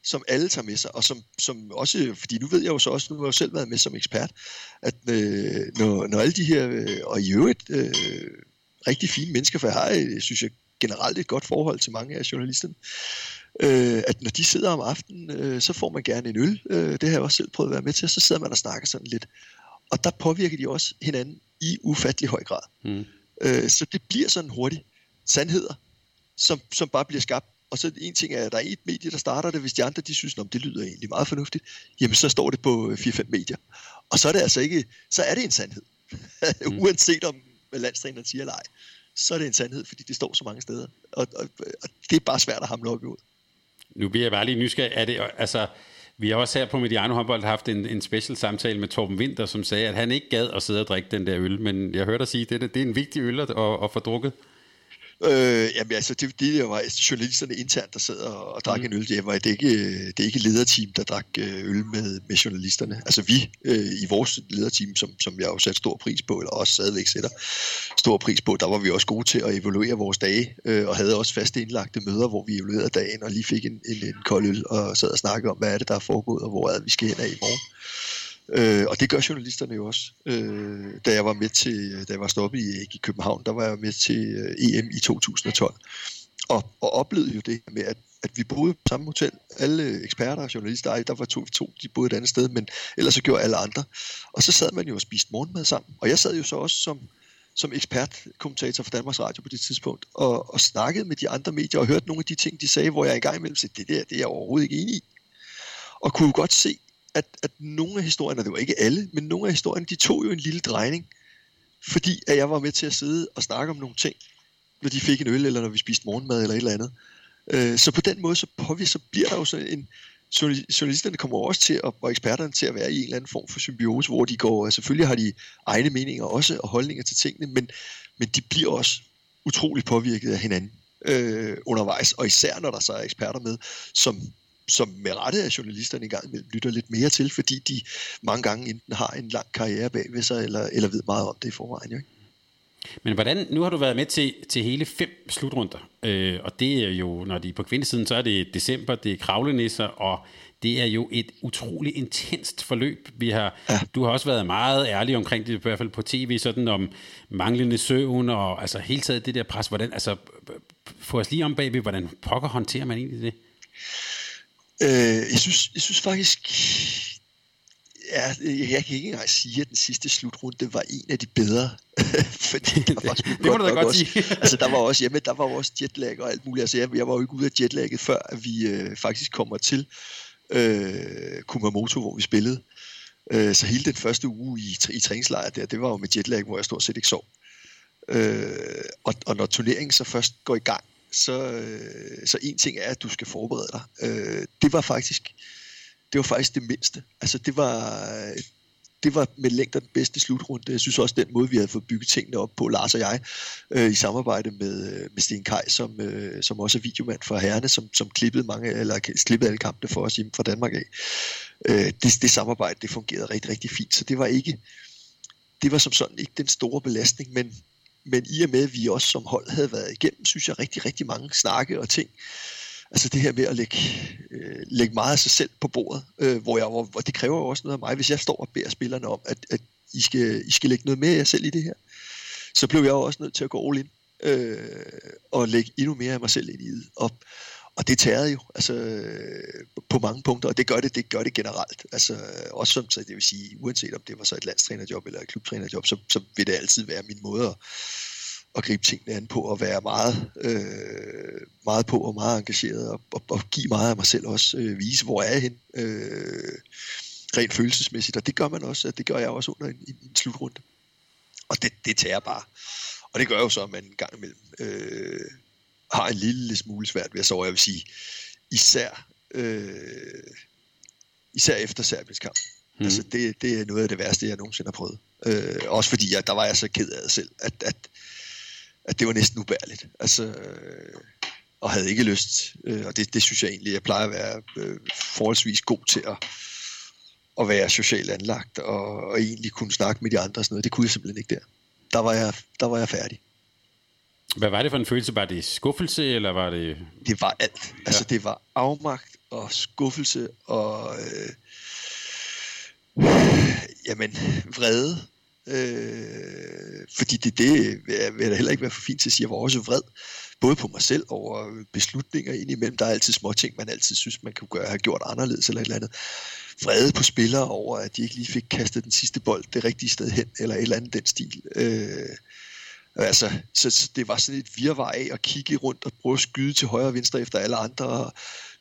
som alle tager med sig, og som, som også, fordi nu ved jeg jo så også, nu har jeg jo selv været med som ekspert, at øh, når, når alle de her, øh, og i øvrigt øh, rigtig fine mennesker, for jeg har, øh, synes jeg, generelt et godt forhold til mange af journalisterne, øh, at når de sidder om aftenen, øh, så får man gerne en øl. Øh, det har jeg også selv prøvet at være med til, så sidder man og snakker sådan lidt. Og der påvirker de også hinanden i ufattelig høj grad. Mm. Øh, så det bliver sådan hurtigt sandheder, som, som bare bliver skabt. Og så en ting er, at der er et medie, der starter det, hvis de andre de synes, at det lyder egentlig meget fornuftigt, jamen så står det på 4-5 medier. Og så er det altså ikke, så er det en sandhed. mm. Uanset om landstræneren siger eller ej, så er det en sandhed, fordi det står så mange steder. Og, og, og det er bare svært at hamle op ud. Nu bliver jeg bare lige nysgerrig. Er det, altså, vi har også her på Mediano håndbold haft en, en special samtale med Torben Winter, som sagde, at han ikke gad at sidde og drikke den der øl, men jeg hørte dig sige, at det, det er en vigtig øl at, at, at få drukket. Øh, jamen altså, det, det var journalisterne internt, der sad og, og drak mm. en øl. Det var det ikke, det er ikke lederteam, der drak øh, øl med, med journalisterne. Altså vi øh, i vores lederteam, som, som jeg jo satte stor pris på, eller også stadigvæk sætter stor pris på, der var vi også gode til at evaluere vores dage, øh, og havde også faste indlagte møder, hvor vi evaluerede dagen, og lige fik en, en, en kold øl, og sad og snakkede om, hvad er det, der er foregået, og hvor er det, vi skal hen af i morgen. Øh, og det gør journalisterne jo også. Øh, da jeg var med til, øh, da jeg var stoppet i, i København, der var jeg med til øh, EM i 2012. Og, og oplevede jo det med, at, at vi boede på samme hotel. Alle eksperter og journalister, ej, der var to, to, de boede et andet sted, men ellers så gjorde alle andre. Og så sad man jo og spiste morgenmad sammen. Og jeg sad jo så også som, som ekspertkommentator for Danmarks Radio på det tidspunkt, og, og snakkede med de andre medier, og hørte nogle af de ting, de sagde, hvor jeg engang imellem sagde, det der, det er jeg overhovedet ikke enig i. Og kunne godt se, at, at nogle af historierne, det var ikke alle, men nogle af historierne, de tog jo en lille drejning, fordi at jeg var med til at sidde og snakke om nogle ting, når de fik en øl, eller når vi spiste morgenmad, eller et eller andet. Øh, så på den måde, så, påvirker, så bliver der jo sådan en, journalisterne kommer også til, at, og eksperterne til at være i en eller anden form for symbiose, hvor de går, altså, selvfølgelig har de egne meninger også, og holdninger til tingene, men, men de bliver også utrolig påvirket af hinanden øh, undervejs, og især når der så er eksperter med, som som med rette af journalisterne i gang lytter lidt mere til, fordi de mange gange enten har en lang karriere bag ved sig, eller, eller ved meget om det i forvejen. Jo, ikke? Men hvordan, nu har du været med til, til hele fem slutrunder, øh, og det er jo, når de er på kvindesiden, så er det december, det er kravlenisser, og det er jo et utroligt intenst forløb. Vi har, ja. Du har også været meget ærlig omkring det, i hvert fald på tv, sådan om manglende søvn, og altså hele taget det der pres. Hvordan, altså, få os lige om bagved, hvordan pokker håndterer man egentlig det? Øh, jeg, synes, jeg synes faktisk, ja, jeg kan ikke engang sige, at den sidste slutrunde var en af de bedre. Fordi der var det må du da godt også, sige. altså, der var også, jamen, der var også jetlag og alt muligt. Altså, jeg, jeg var jo ikke ude af jetlagget, før at vi øh, faktisk kommer til øh, Kumamoto, hvor vi spillede. Øh, så hele den første uge i, i træningslejr der, det var jo med jetlag, hvor jeg stort set ikke sov. Øh, og, og når turneringen så først går i gang, så, øh, så en ting er, at du skal forberede dig. Øh, det var faktisk det var faktisk det mindste. Altså det var, det var med længder den bedste slutrunde. Jeg synes også, den måde, vi havde fået bygget tingene op på, Lars og jeg, øh, i samarbejde med, øh, med Sten Kaj, som, øh, som også er videomand for herrene, som, som klippede, mange, eller klippede alle kampene for os hjemme fra Danmark af. Øh, det, det samarbejde, det fungerede rigtig, rigtig fint. Så det var ikke, det var som sådan ikke den store belastning, men, men i og med, at vi også som hold havde været igennem, synes jeg, rigtig, rigtig mange snakke og ting. Altså det her med at lægge, øh, lægge meget af sig selv på bordet, øh, hvor jeg, hvor, hvor det kræver jo også noget af mig, hvis jeg står og beder spillerne om, at, at I, skal, I skal lægge noget mere af jer selv i det her. Så blev jeg jo også nødt til at gå all in øh, og lægge endnu mere af mig selv ind i det. Og, og det tærede jo altså, på mange punkter, og det gør det, det gør det generelt. Altså, også som, så det vil sige, uanset om det var så et landstrænerjob eller et klubtrænerjob, så, så vil det altid være min måde at, at gribe tingene an på, og være meget, øh, meget på og meget engageret, og, og, og give meget af mig selv også, øh, vise, hvor er jeg hen. Øh, rent følelsesmæssigt, og det gør man også, det gør jeg også under en, en, en slutrunde. Og det, det tager bare. Og det gør jo så, at man en gang imellem øh, har en lille smule svært ved at sove. Jeg vil sige, især, øh, især efter Serbiens kamp. Mm. Altså, det, det er noget af det værste, jeg nogensinde har prøvet. Øh, også fordi, at der var jeg så ked af det selv, at, at, at det var næsten ubærligt. Altså, øh, og havde ikke lyst. Øh, og det, det synes jeg egentlig, jeg plejer at være øh, forholdsvis god til at, at være socialt anlagt og, og egentlig kunne snakke med de andre og sådan noget. Det kunne jeg simpelthen ikke der. Der var jeg, der var jeg færdig. Hvad var det for en følelse? Var det skuffelse, eller var det... Det var alt. Altså, det var afmagt og skuffelse og... Øh, jamen, vrede. Øh, fordi det, det vil jeg da heller ikke være for fint til at sige. Jeg var også vred. Både på mig selv over beslutninger indimellem. Der er altid små ting, man altid synes, man kunne gøre, have gjort anderledes eller et eller andet. Vrede på spillere over, at de ikke lige fik kastet den sidste bold det rigtige sted hen, eller et eller andet den stil. Øh, Altså, så, så det var sådan et virvar af at kigge rundt og prøve at skyde til højre og venstre efter alle andre, og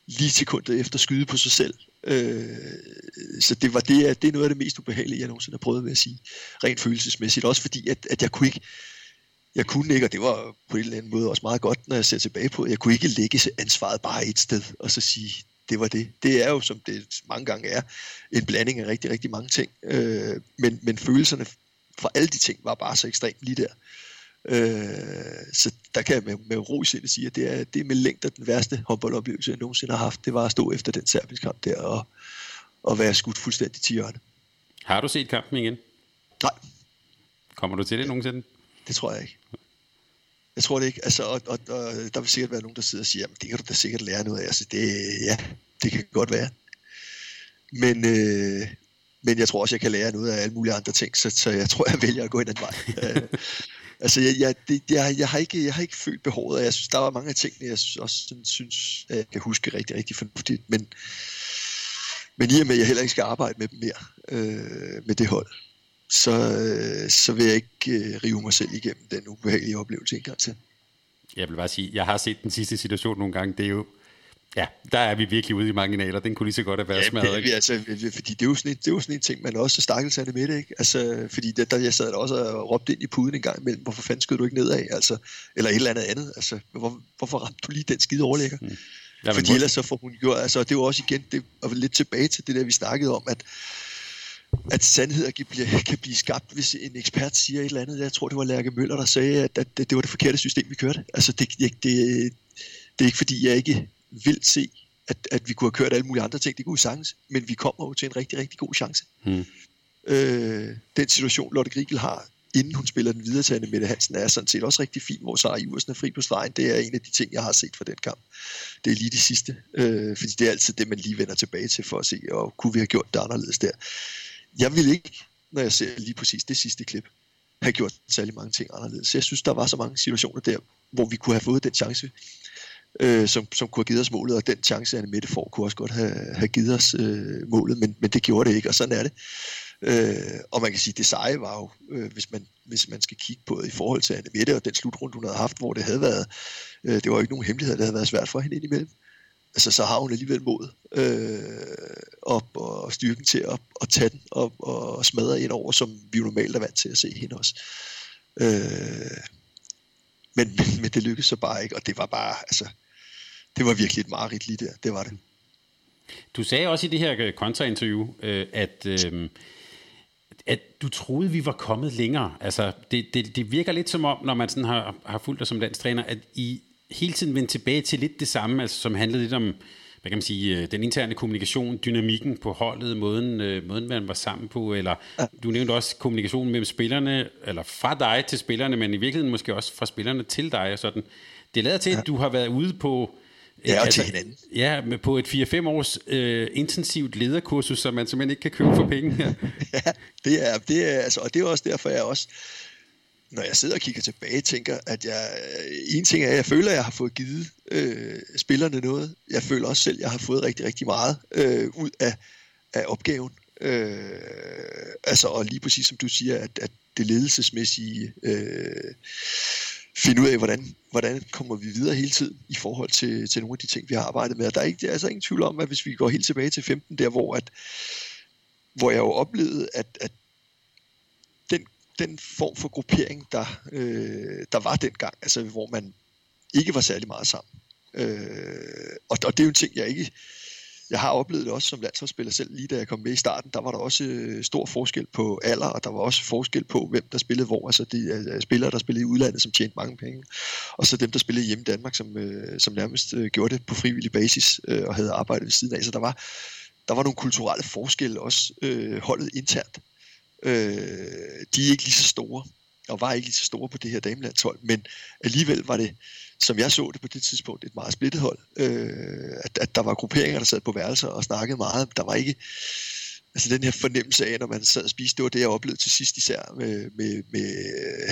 lige sekundet efter skyde på sig selv. Øh, så det var det, det er noget af det mest ubehagelige, jeg nogensinde har prøvet med at sige, rent følelsesmæssigt. Også fordi, at, at jeg kunne ikke, jeg kunne ikke, og det var på en eller anden måde også meget godt, når jeg ser tilbage på, jeg kunne ikke lægge ansvaret bare et sted, og så sige, det var det. Det er jo, som det mange gange er, en blanding af rigtig, rigtig mange ting. Øh, men, men følelserne for alle de ting var bare så ekstremt lige der. Øh, så der kan jeg med, med ro i sindet sige, at det er, det er med længder den værste håndboldoplevelse, jeg nogensinde har haft. Det var at stå efter den serbiske kamp der og, og være skudt fuldstændig til hjørne. Har du set kampen igen? Nej. Kommer du til det nogensinde? Det tror jeg ikke. Jeg tror det ikke. Altså, og, og, og der vil sikkert være nogen, der sidder og siger, at det kan du da sikkert lære noget af. Altså, det, ja, det kan godt være. Men, øh, men jeg tror også, jeg kan lære noget af alle mulige andre ting, så, så jeg tror, jeg vælger at gå ind ad vej. Altså, jeg, jeg, det, jeg, jeg, har ikke, jeg har ikke følt behovet, og jeg synes, der var mange af tingene, jeg også synes, at jeg kan huske rigtig, rigtig fornuftigt, men, men i og med, at jeg heller ikke skal arbejde med dem mere, øh, med det hold, så, øh, så vil jeg ikke øh, rive mig selv igennem den ubehagelige oplevelse en gang til. Jeg vil bare sige, jeg har set den sidste situation nogle gange, det er jo Ja, der er vi virkelig ude i marginaler. Den kunne lige så godt have været ja, smadret. Det, altså, fordi det er, jo sådan en, det er jo sådan en ting, man også stakkels det med det, ikke? Altså, fordi det, der, jeg sad der også og råbte ind i puden en gang imellem, hvorfor fanden skød du ikke nedad? Altså, eller et eller andet andet. Altså, hvor, hvorfor ramte du lige den skide overlægger? Mm. Ja, fordi ellers så får hun gjort, altså det var også igen, det var lidt tilbage til det der, vi snakkede om, at at sandheder kan blive, kan blive skabt, hvis en ekspert siger et eller andet. Jeg tror, det var Lærke Møller, der sagde, at, at det var det forkerte system, vi kørte. Altså, det, det, det, det er ikke fordi, jeg ikke vil se, at, at vi kunne have kørt alle mulige andre ting. Det kunne vi sagtens, men vi kommer jo til en rigtig, rigtig god chance. Hmm. Øh, den situation, Lotte Grigel har, inden hun spiller den videre til Mette Hansen, er sådan set også rigtig fin, hvor Sara Iversen er fri på stregen. Det er en af de ting, jeg har set fra den kamp. Det er lige det sidste, øh, fordi det er altid det, man lige vender tilbage til for at se, og kunne vi have gjort det anderledes der. Jeg vil ikke, når jeg ser lige præcis det sidste klip, have gjort særlig mange ting anderledes. Jeg synes, der var så mange situationer der, hvor vi kunne have fået den chance, øh, som, som kunne have givet os målet, og den chance, Anne Mette får, kunne også godt have, have givet os øh, målet, men, men det gjorde det ikke, og sådan er det. Øh, og man kan sige, at det seje var jo, øh, hvis, man, hvis man skal kigge på det i forhold til Anne Mette og den slutrunde, hun havde haft, hvor det havde været, øh, det var jo ikke nogen hemmelighed, det havde været svært for hende indimellem. Altså, så har hun alligevel mod øh, og, og styrken til at, at tage den og, og smadre ind over, som vi jo normalt er vant til at se hende også. Øh, men, men, men det lykkedes så bare ikke, og det var bare, altså, det var virkelig et mareridt lige der. Det var det. Du sagde også i det her øh, kontrainterview, øh, at, øh, at du troede, vi var kommet længere. Altså, det, det, det virker lidt som om, når man sådan har, har fulgt dig som landstræner, at I hele tiden vendte tilbage til lidt det samme, altså, som handlede lidt om hvad kan man sige, den interne kommunikation, dynamikken på holdet, måden, måden man var sammen på, eller ja. du nævnte også kommunikationen mellem spillerne, eller fra dig til spillerne, men i virkeligheden måske også fra spillerne til dig, og sådan. Det lader til, ja. at du har været ude på Ja, og altså, til hinanden. Ja, med på et 4-5 års øh, intensivt lederkursus, som man simpelthen ikke kan købe for penge her. ja, det er, det er, altså, og det er også derfor, jeg også, når jeg sidder og kigger tilbage, tænker, at jeg, en ting er, at jeg føler, at jeg har fået givet øh, spillerne noget. Jeg føler også selv, at jeg har fået rigtig, rigtig meget øh, ud af, af opgaven. Øh, altså, og lige præcis som du siger, at, at det ledelsesmæssige øh, finde ud af, hvordan, hvordan kommer vi videre hele tiden i forhold til, til nogle af de ting, vi har arbejdet med. Og der er, ikke, der er altså ingen tvivl om, at hvis vi går helt tilbage til 15, der hvor at, hvor jeg jo oplevede, at, at den, den form for gruppering, der, øh, der var dengang, altså hvor man ikke var særlig meget sammen. Øh, og, og det er jo en ting, jeg ikke jeg har oplevet det også som landsholdsspiller selv, lige da jeg kom med i starten, der var der også øh, stor forskel på alder, og der var også forskel på, hvem der spillede hvor. Altså de øh, øh, spillere, der spillede i udlandet, som tjente mange penge, og så dem, der spillede hjemme i Danmark, som, øh, som nærmest øh, gjorde det på frivillig basis øh, og havde arbejdet ved siden af. Så der var, der var nogle kulturelle forskelle også øh, holdet internt. Øh, de er ikke lige så store, og var ikke lige så store på det her damelandshold, men alligevel var det som jeg så det på det tidspunkt, et meget splittet hold. Øh, at, at der var grupperinger, der sad på værelser og snakkede meget. Der var ikke altså den her fornemmelse af, når man sad og spiste, det var det, jeg oplevede til sidst især med, med, med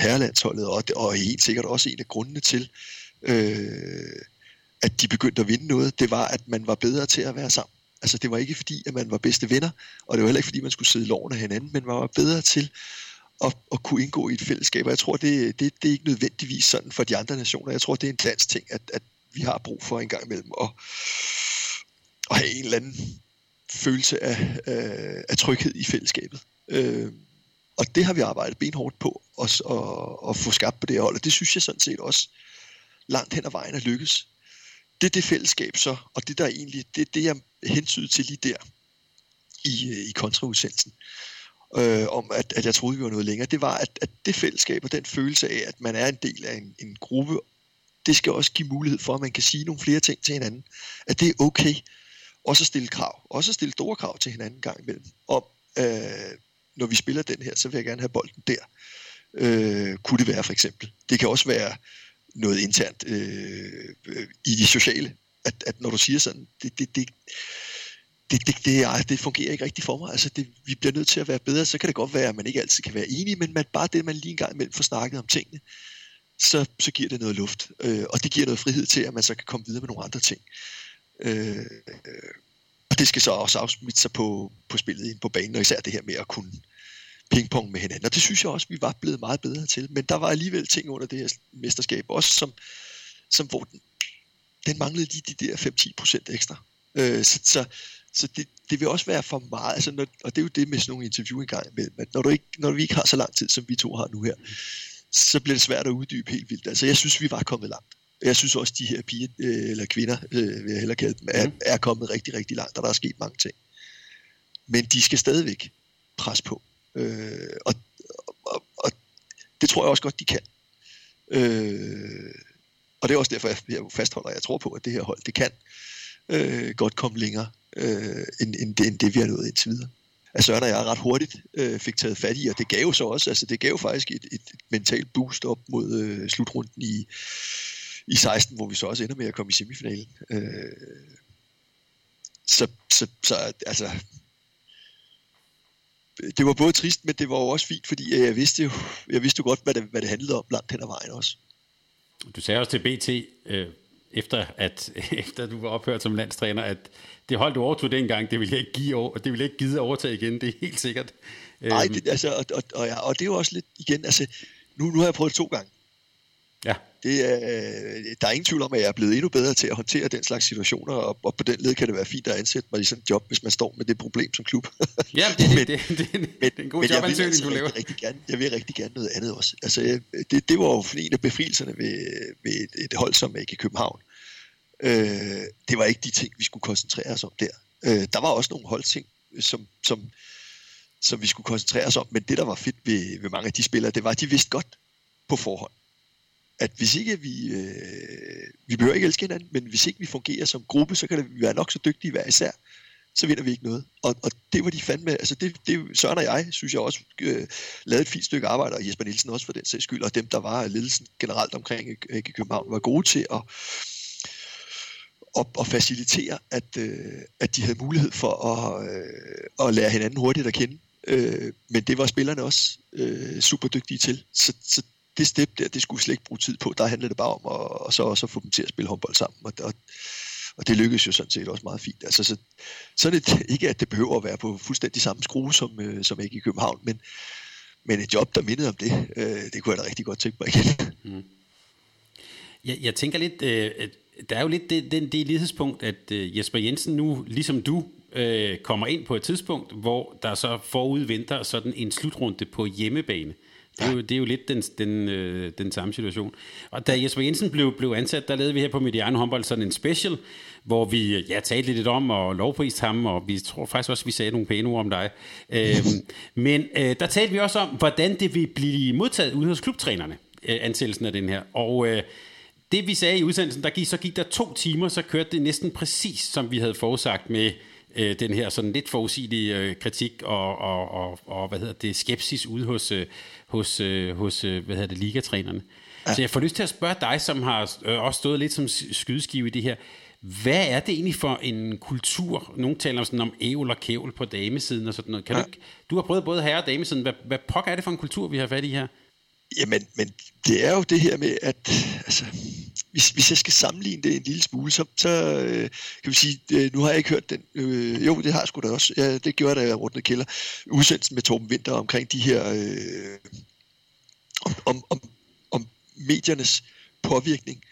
herrelandsholdet, og, og helt sikkert også en af grundene til, øh, at de begyndte at vinde noget, det var, at man var bedre til at være sammen. Altså det var ikke fordi, at man var bedste venner, og det var heller ikke fordi, man skulle sidde i loven af hinanden, men man var bedre til at, at kunne indgå i et fællesskab. Og jeg tror, det, det, det er ikke nødvendigvis sådan for de andre nationer. Jeg tror, det er en dansk ting, at, at vi har brug for en gang imellem at, at have en eller anden følelse af, af, af tryghed i fællesskabet. Øh, og det har vi arbejdet benhårdt på også, at, at få skabt på det her hold, og det synes jeg sådan set også langt hen ad vejen er lykkes. Det er det fællesskab så, og det der egentlig, det det jeg hentyder til lige der i, øh, i kontraudsendelsen øh, øh, om, at, at jeg troede, vi var noget længere, det var, at, at det fællesskab og den følelse af, at man er en del af en, en gruppe, det skal også give mulighed for, at man kan sige nogle flere ting til hinanden. At det er okay. Også at stille krav. Også at stille store krav til hinanden gang imellem. Om, øh, når vi spiller den her, så vil jeg gerne have bolden der. Øh, kunne det være for eksempel. Det kan også være noget internt øh, øh i det sociale. At, at når du siger sådan, det, det, det, det, det, det, ej, det fungerer ikke rigtigt for mig. Altså, det, vi bliver nødt til at være bedre. Så kan det godt være, at man ikke altid kan være enig, men man, bare det, man lige en gang imellem får snakket om tingene, så, så giver det noget luft. Øh, og det giver noget frihed til, at man så kan komme videre med nogle andre ting. Øh, og det skal så også afsmitte sig på, på spillet ind på banen, og især det her med at kunne pingpong med hinanden. Og det synes jeg også, vi var blevet meget bedre til. Men der var alligevel ting under det her mesterskab, også som, som hvor den, den manglede lige de der 5-10 procent ekstra. Øh, så, så, så det, det vil også være for meget, altså når, og det er jo det med sådan nogle interview engang imellem, at når, du ikke, når vi ikke har så lang tid, som vi to har nu her, så bliver det svært at uddybe helt vildt. Altså jeg synes, vi var kommet langt. Jeg synes også, de her piger, øh, eller kvinder, øh, vil jeg hellere kalde dem, er, mm. er kommet rigtig, rigtig langt, og der er sket mange ting. Men de skal stadigvæk presse på. Øh, og, og, og det tror jeg også godt, de kan. Øh, og det er også derfor, jeg fastholder, at jeg tror på, at det her hold, det kan øh, godt komme længere øh, end, end, det, end det, vi har nået indtil videre. Altså Søren og jeg ret hurtigt øh, fik taget fat i, og det gav så også, altså det gav faktisk et, et, et mentalt boost op mod øh, slutrunden i, i 16, hvor vi så også ender med at komme i semifinalen. Øh, så, så, så altså, det var både trist, men det var jo også fint, fordi øh, jeg vidste jo, jeg vidste jo godt, hvad det, hvad det handlede om langt hen ad vejen også. Du sagde også til BT, øh, efter, at, efter du var ophørt som landstræner, at det hold, du overtog dengang, det ville jeg ikke, give, det ville jeg ikke give at overtage igen, det er helt sikkert. Nej, øhm. det, altså, og, og, og, ja, og det er jo også lidt, igen, altså, nu, nu har jeg prøvet det to gange. Ja. Det er, der er ingen tvivl om, at jeg er blevet endnu bedre til at håndtere den slags situationer, og, og på den led kan det være fint at ansætte mig i sådan et job, hvis man står med det problem som klub. Ja, det, men, det, det, det, det, er en god jobansøgning, altså du laver. Rigtig, gerne, jeg vil rigtig gerne noget andet også. Altså, det, det var jo en af befrielserne ved, ved et, et hold som ikke i København. Øh, det var ikke de ting, vi skulle koncentrere os om der. Øh, der var også nogle holdting, som, som, som vi skulle koncentrere os om, men det, der var fedt ved, ved mange af de spillere, det var, at de vidste godt på forhånd, at hvis ikke vi, øh, vi behøver ikke elske hinanden, men hvis ikke vi fungerer som gruppe, så kan det være nok så dygtige hver især, så vinder vi ikke noget. Og, og det var de fandme, altså det, det Søren og jeg, synes jeg også, øh, lavede et fint stykke arbejde, og Jesper Nielsen også for den sags skyld, og dem, der var ledelsen generelt omkring øh, i København, var gode til at, og, og facilitere, at, øh, at de havde mulighed for at, øh, at lære hinanden hurtigt at kende. Øh, men det var spillerne også øh, super dygtige til. Så, så det step der, det skulle slet ikke bruge tid på. Der handlede det bare om at, og så også få dem til at spille håndbold sammen. Og, og, og det lykkedes jo sådan set også meget fint. Altså, så, så er det ikke, at det behøver at være på fuldstændig samme skrue som, øh, som ikke i København, men, men et job, der mindede om det, øh, det kunne jeg da rigtig godt tænke mig igen. Mm. Jeg, jeg tænker lidt, øh, der er jo lidt det, det, det lighedspunkt, at uh, Jesper Jensen nu, ligesom du, øh, kommer ind på et tidspunkt, hvor der så forud venter sådan en slutrunde på hjemmebane. Det er, jo, det er jo lidt den, den, øh, den samme situation. Og da Jesper Jensen blev, blev ansat, der lavede vi her på Mediano håndbold sådan en special, hvor vi ja, talte lidt om og lovpriste ham, og vi tror faktisk også, vi sagde nogle pæne ord om dig. Øhm, men øh, der talte vi også om, hvordan det vil blive modtaget ude hos klubtrænerne, øh, ansættelsen af den her. Og øh, det vi sagde i udsendelsen, der gik, så gik der to timer, så kørte det næsten præcis, som vi havde forudsagt med øh, den her sådan lidt forudsigelige øh, kritik og, og, og, og, hvad hedder det, skepsis ude hos, øh, hos, øh, hos øh, hvad hedder det, ligatrænerne. Ja. Så jeg får lyst til at spørge dig, som har øh, også stået lidt som skydeskive i det her. Hvad er det egentlig for en kultur? Nogle taler sådan om ævl og kævl på damesiden og sådan noget. Kan ja. du, du har prøvet både herre og damesiden. Hvad, hvad pokker er det for en kultur, vi har fat i her? Jamen, men det er jo det her med, at altså, hvis, hvis jeg skal sammenligne det en lille smule, så, så øh, kan vi sige, øh, nu har jeg ikke hørt den, øh, jo, det har jeg sgu da også, ja, det gjorde jeg da jeg rundt kælder, udsendelsen med Torben Winter omkring de her, øh, om, om, om, om mediernes påvirkning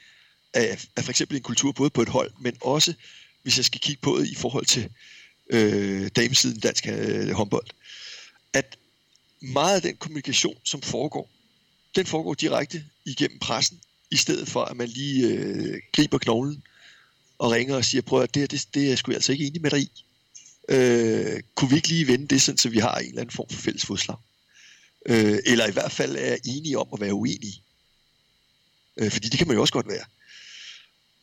af, af for eksempel en kultur, både på et hold, men også, hvis jeg skal kigge på det i forhold til øh, damesiden dansk øh, håndbold, at meget af den kommunikation, som foregår, den foregår direkte igennem pressen, i stedet for at man lige øh, griber knoglen og ringer og siger, prøv at det det, det er sgu altså ikke enig med dig i. Øh, kunne vi ikke lige vende det, sådan, så vi har en eller anden form for fælles fodslag? Øh, eller i hvert fald er enige om at være uenige. Øh, fordi det kan man jo også godt være.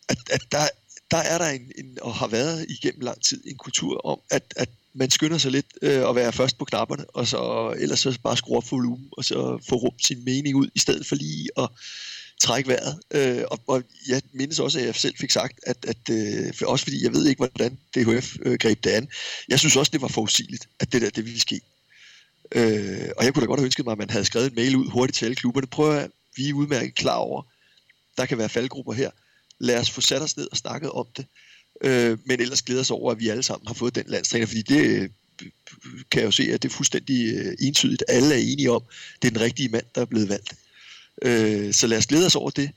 At, at der, der er der en, en, og har været igennem lang tid, en kultur om, at, at man skynder sig lidt øh, at være først på knapperne, og så ellers så bare skrue op for volumen, og så få rum sin mening ud, i stedet for lige at trække vejret. Øh, og, og jeg mindes også, at jeg selv fik sagt, at, at øh, for også fordi jeg ved ikke, hvordan DHF øh, greb det an. Jeg synes også, det var forudsigeligt, at det der, det ville ske. Øh, og jeg kunne da godt have ønsket mig, at man havde skrevet en mail ud hurtigt til alle klubberne. Prøv at vi er udmærket klar over, der kan være faldgrupper her. Lad os få sat os ned og snakket om det. Øh, men ellers glæder os over, at vi alle sammen har fået den landstræner, fordi det øh, kan jeg jo se, at det er fuldstændig øh, entydigt. Alle er enige om, det er den rigtige mand, der er blevet valgt. Øh, så lad os glæde os over det,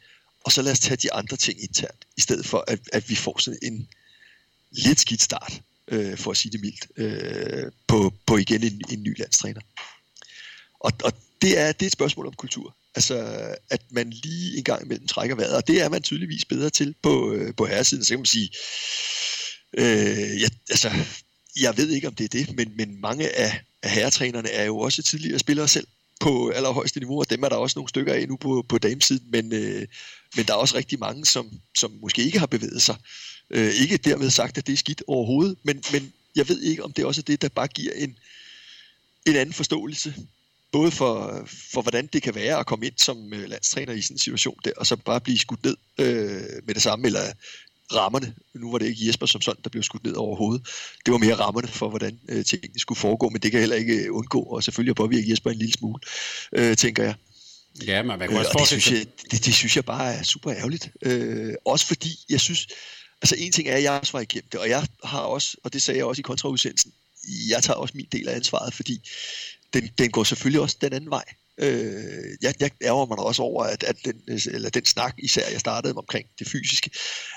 og så lad os tage de andre ting internt, i stedet for at, at vi får sådan en lidt skidt start, øh, for at sige det mildt, øh, på, på igen en, en ny landstræner. Og, og det, er, det er et spørgsmål om kultur. Altså, at man lige en gang imellem trækker vejret, og det er man tydeligvis bedre til på, øh, på herresiden. Så kan man sige, øh, ja, altså, jeg ved ikke, om det er det, men, men mange af, af herretrænerne er jo også tidligere spillere selv på allerhøjeste niveau, og dem er der også nogle stykker af nu på, på damesiden, men, øh, men der er også rigtig mange, som, som måske ikke har bevæget sig. Øh, ikke dermed sagt, at det er skidt overhovedet, men, men jeg ved ikke, om det også er det, der bare giver en, en anden forståelse, både for, for hvordan det kan være at komme ind som øh, landstræner i sådan en situation der, og så bare blive skudt ned øh, med det samme, eller rammerne. Nu var det ikke Jesper som sådan, der blev skudt ned over hovedet. Det var mere rammerne for, hvordan øh, tingene skulle foregå, men det kan heller ikke øh, undgå, og selvfølgelig at påvirke Jesper en lille smule, øh, tænker jeg. Ja, men man kan også øh, det, synes jeg, det, det synes jeg bare er super ærgerligt. Øh, også fordi, jeg synes, altså en ting er, at jeg også var igennem det, og jeg har også, og det sagde jeg også i kontraudsendelsen, jeg tager også min del af ansvaret, fordi den, den går selvfølgelig også den anden vej. Øh, jeg, jeg ærger mig også over, at, at den, eller den snak, især jeg startede omkring det fysiske,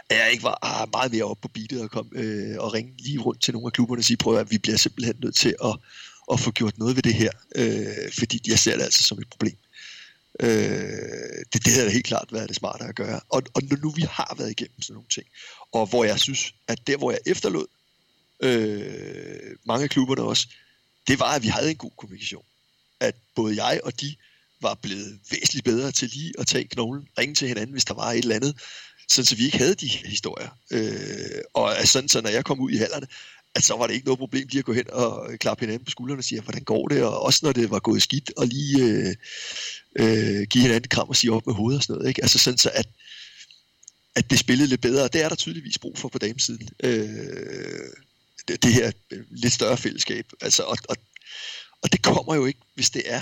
at jeg ikke var ah, meget mere oppe på beatet og, kom, øh, og ringe lige rundt til nogle af klubberne og sige, prøv at vi bliver simpelthen nødt til at, at få gjort noget ved det her, øh, fordi jeg ser det altså som et problem. Øh, det, det havde helt klart været det smarte at gøre. Og, og nu vi har været igennem sådan nogle ting, og hvor jeg synes, at der hvor jeg efterlod øh, mange af klubberne også, det var, at vi havde en god kommunikation at både jeg og de var blevet væsentligt bedre til lige at tage knoglen, ringe til hinanden, hvis der var et eller andet, sådan så vi ikke havde de historier. Øh, og sådan, så når jeg kom ud i hallerne, at så var det ikke noget problem lige at gå hen og klappe hinanden på skuldrene og sige, hvordan går det, og også når det var gået skidt, og lige øh, øh, give hinanden et kram og sige op med hovedet og sådan noget. Ikke? Altså sådan så, at, at det spillede lidt bedre, og det er der tydeligvis brug for på damesiden. Øh, det, her lidt større fællesskab. Altså, og, og og det kommer jo ikke, hvis det er,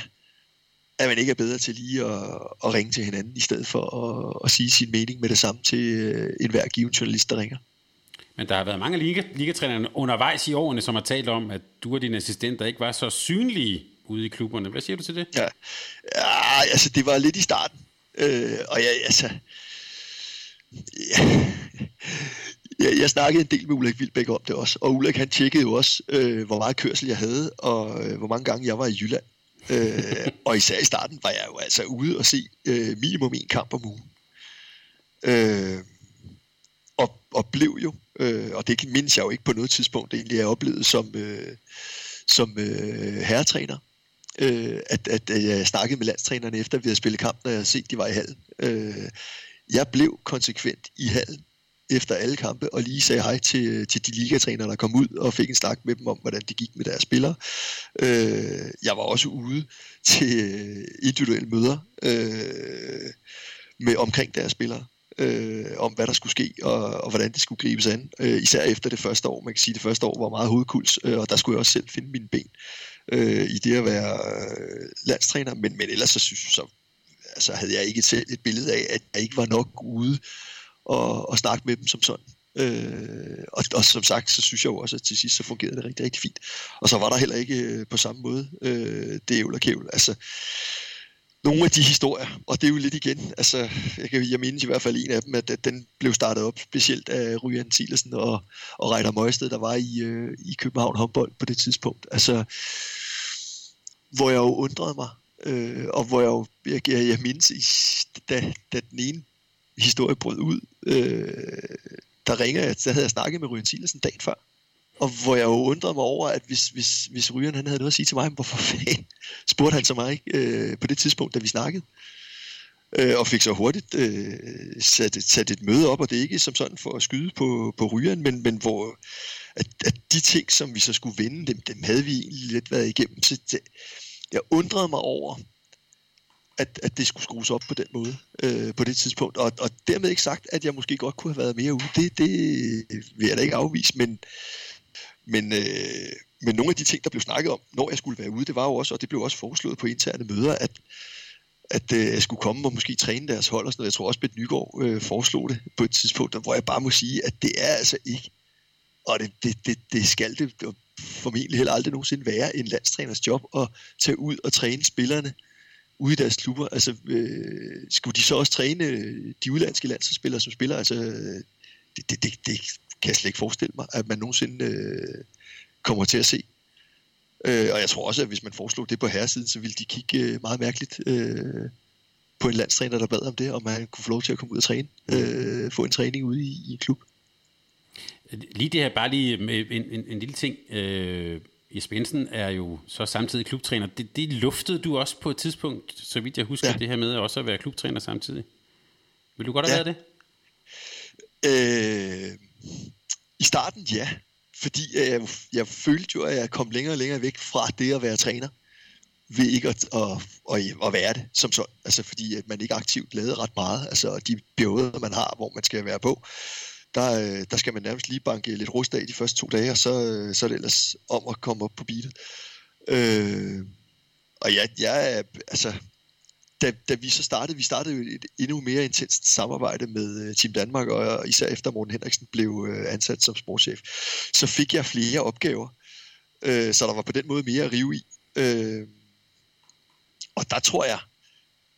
at man ikke er bedre til lige at, at ringe til hinanden, i stedet for at, at sige sin mening med det samme til øh, enhver given journalist, der ringer. Men der har været mange liga, ligatrænere undervejs i årene, som har talt om, at du og dine assistenter ikke var så synlige ude i klubberne. Hvad siger du til det? Ja, ja altså det var lidt i starten. Øh, og jeg, altså... Ja, jeg, jeg snakkede en del med Ulrik Vilbæk om det også, og Ulrik han tjekkede jo også, øh, hvor meget kørsel jeg havde, og øh, hvor mange gange jeg var i Jylland. øh, og især i starten var jeg jo altså ude og se øh, minimum en kamp om ugen. Øh, og, og blev jo, øh, og det mindes jeg jo ikke på noget tidspunkt, egentlig jeg oplevede som, øh, som øh, herretræner, øh, at, at, at jeg snakkede med landstrænerne efter, vi havde spillet kamp, når jeg havde set, de var i hallen. Øh, jeg blev konsekvent i hallen efter alle kampe, og lige sagde hej til, til de ligatrænere, der kom ud, og fik en snak med dem om, hvordan det gik med deres spillere. Øh, jeg var også ude til øh, individuelle møder øh, med omkring deres spillere øh, om, hvad der skulle ske, og, og hvordan det skulle gribes an. Øh, især efter det første år. Man kan sige, at det første år var meget hovedkuls, øh, og der skulle jeg også selv finde mine ben øh, i det at være øh, landstræner. Men, men ellers så synes jeg, så altså, havde jeg ikke selv et billede af, at jeg ikke var nok ude og, og snakke med dem som sådan. Øh, og, og som sagt, så synes jeg jo også, at til sidst så fungerede det rigtig, rigtig fint. Og så var der heller ikke øh, på samme måde øh, det ævl og kævl. Altså, nogle af de historier, og det er jo lidt igen, altså, jeg, kan, jeg mindes i hvert fald en af dem, at, at den blev startet op specielt af Ryan Thielsen og, og Reiter Møjsted, der var i, øh, i København håndbold på det tidspunkt. Altså, hvor jeg jo undrede mig, øh, og hvor jeg jo, jeg, jeg, jeg mindes, i, da, da den ene historie brød ud, øh, der ringer jeg, der havde jeg snakket med Ryan Thielsen dagen før, og hvor jeg jo undrede mig over, at hvis, hvis, hvis Ryan han havde noget at sige til mig, hvorfor fanden spurgte han så mig øh, på det tidspunkt, da vi snakkede. Øh, og fik så hurtigt øh, sat, sat et møde op, og det er ikke som sådan for at skyde på, på Ryan, men, men hvor at, at de ting, som vi så skulle vinde, dem, dem havde vi egentlig lidt været igennem. Så det, jeg undrede mig over, at, at det skulle skrues op på den måde øh, på det tidspunkt. Og, og dermed ikke sagt, at jeg måske godt kunne have været mere ude. Det, det vil jeg da ikke afvise, men, men, øh, men nogle af de ting, der blev snakket om, når jeg skulle være ude, det var jo også, og det blev også foreslået på interne møder, at, at øh, jeg skulle komme og måske træne deres hold og sådan noget. Jeg tror også, at Nygaard øh, foreslog det på et tidspunkt, hvor jeg bare må sige, at det er altså ikke, og det, det, det, det skal det formentlig heller aldrig nogensinde være en landstræners job at tage ud og træne spillerne ude i deres klubber. Altså, øh, skulle de så også træne øh, de udlandske landsspillere, som spiller? Altså, det, det, det, det kan jeg slet ikke forestille mig, at man nogensinde øh, kommer til at se. Øh, og jeg tror også, at hvis man foreslog det på herresiden, så ville de kigge øh, meget mærkeligt øh, på en landstræner, der bad om det, og man kunne få lov til at komme ud og træne, øh, få en træning ude i, i en klub. Lige det her, bare lige med en, en, en lille ting. Øh, Jesper Jensen er jo så samtidig klubtræner. Det, det luftede du også på et tidspunkt, så vidt jeg husker, ja. det her med også at være klubtræner samtidig. Vil du godt have ja. været det? Øh, I starten, ja. Fordi jeg, jeg følte jo, at jeg kom længere og længere væk fra det at være træner ved ikke at, at, at, at være det som sådan. Altså fordi at man ikke aktivt lavede ret meget. Altså de perioder, man har, hvor man skal være på, der, øh, der skal man nærmest lige banke lidt rust af de første to dage, og så, øh, så er det ellers om at komme op på beatet. Øh, og ja, jeg er, altså, da, da vi så startede, vi startede jo et endnu mere intenst samarbejde med øh, Team Danmark, og især efter Morten Henriksen blev øh, ansat som sportschef, så fik jeg flere opgaver, øh, så der var på den måde mere at rive i. Øh, og der tror jeg,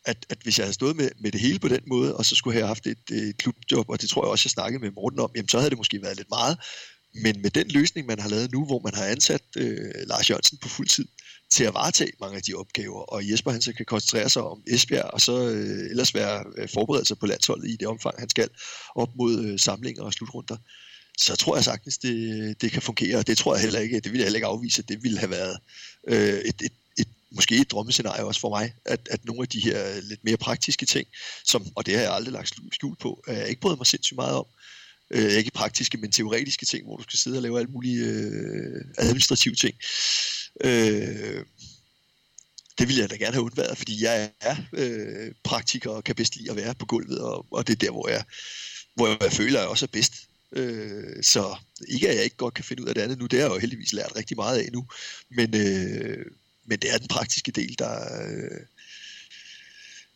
at, at hvis jeg havde stået med, med det hele på den måde, og så skulle jeg have haft et, et klubjob, og det tror jeg også, jeg snakkede med Morten om, jamen så havde det måske været lidt meget. Men med den løsning, man har lavet nu, hvor man har ansat øh, Lars Jørgensen på fuld tid til at varetage mange af de opgaver, og Jesper han så kan koncentrere sig om Esbjerg, og så øh, ellers være øh, forberedt sig på landsholdet i det omfang, han skal, op mod øh, samlinger og slutrunder, så tror jeg sagtens, det, det kan fungere, og det tror jeg heller ikke, det ville jeg heller ikke afvise, at det ville have været øh, et, et måske et drømmescenarie også for mig, at, at nogle af de her lidt mere praktiske ting, som, og det har jeg aldrig lagt skjul på, at jeg ikke bryder mig sindssygt meget om, øh, ikke praktiske, men teoretiske ting, hvor du skal sidde og lave alle mulige øh, administrative ting. Øh, det ville jeg da gerne have undværet, fordi jeg er øh, praktiker og kan bedst lide at være på gulvet, og, og det er der, hvor jeg, hvor jeg føler, at jeg også er bedst. Øh, så ikke at jeg ikke godt kan finde ud af det andet nu, det har jeg jo heldigvis lært rigtig meget af nu, men, øh, men det er den praktiske del, der, øh,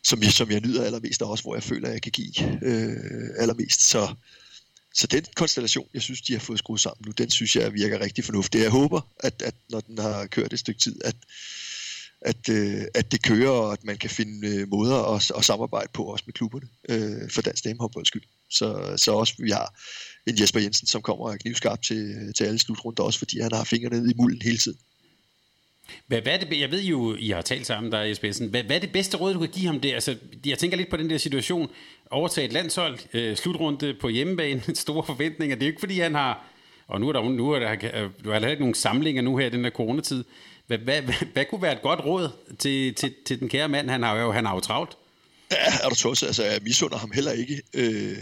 som, jeg, som jeg nyder allermest, og også hvor jeg føler, at jeg kan give øh, allermest. Så, så den konstellation, jeg synes, de har fået skruet sammen nu, den synes jeg virker rigtig fornuftig. Jeg håber, at, at når den har kørt et stykke tid, at, at, øh, at det kører, og at man kan finde øh, måder at, at samarbejde på, også med klubberne, øh, for dansk damehåndbolds skyld. Så, så også vi har en Jesper Jensen, som kommer knivskarp til, til alle slutrunder, også fordi han har fingrene nede i mulden hele tiden. Hvad, hvad er det, jeg ved jo, I har talt sammen, der Jesper Hvad, hvad er det bedste råd, du kan give ham der? Altså, jeg tænker lidt på den der situation. Overtage et landshold, øh, slutrunde på hjemmebane, store forventninger. Det er jo ikke, fordi han har... Og nu er der, nu er der, øh, du har ikke nogen samlinger nu her i den der coronatid. Hvad, hvad, hvad, hvad kunne være et godt råd til, til, til den kære mand? Han har jo, han har jo travlt. Ja, er du tosset? Altså, jeg misunder ham heller ikke øh,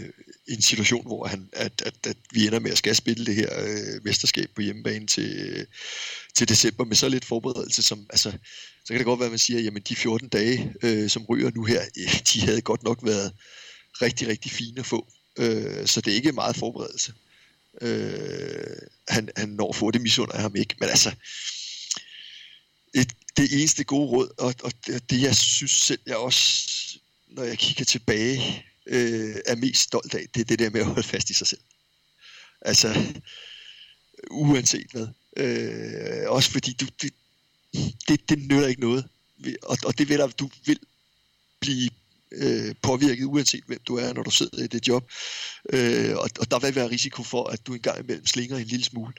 en situation, hvor han, at, at, at vi ender med at skal spille det her øh, mesterskab på hjemmebane til, øh, til december med så lidt forberedelse, som, altså, så kan det godt være, at man siger, jamen de 14 dage, øh, som ryger nu her, de havde godt nok været rigtig, rigtig fine at få. Øh, så det er ikke meget forberedelse. Øh, han, han når at få det, misunder jeg ham ikke. Men altså, et, det eneste gode råd, og, og det jeg synes selv, jeg også, når jeg kigger tilbage, øh, er mest stolt af, det er det der med at holde fast i sig selv. Altså, uanset hvad. Øh, også fordi du, det, det, det nytter ikke noget. Og, og det ved du, du vil blive øh, påvirket, uanset hvem du er, når du sidder i det job. Øh, og, og der vil være risiko for, at du engang imellem slinger en lille smule.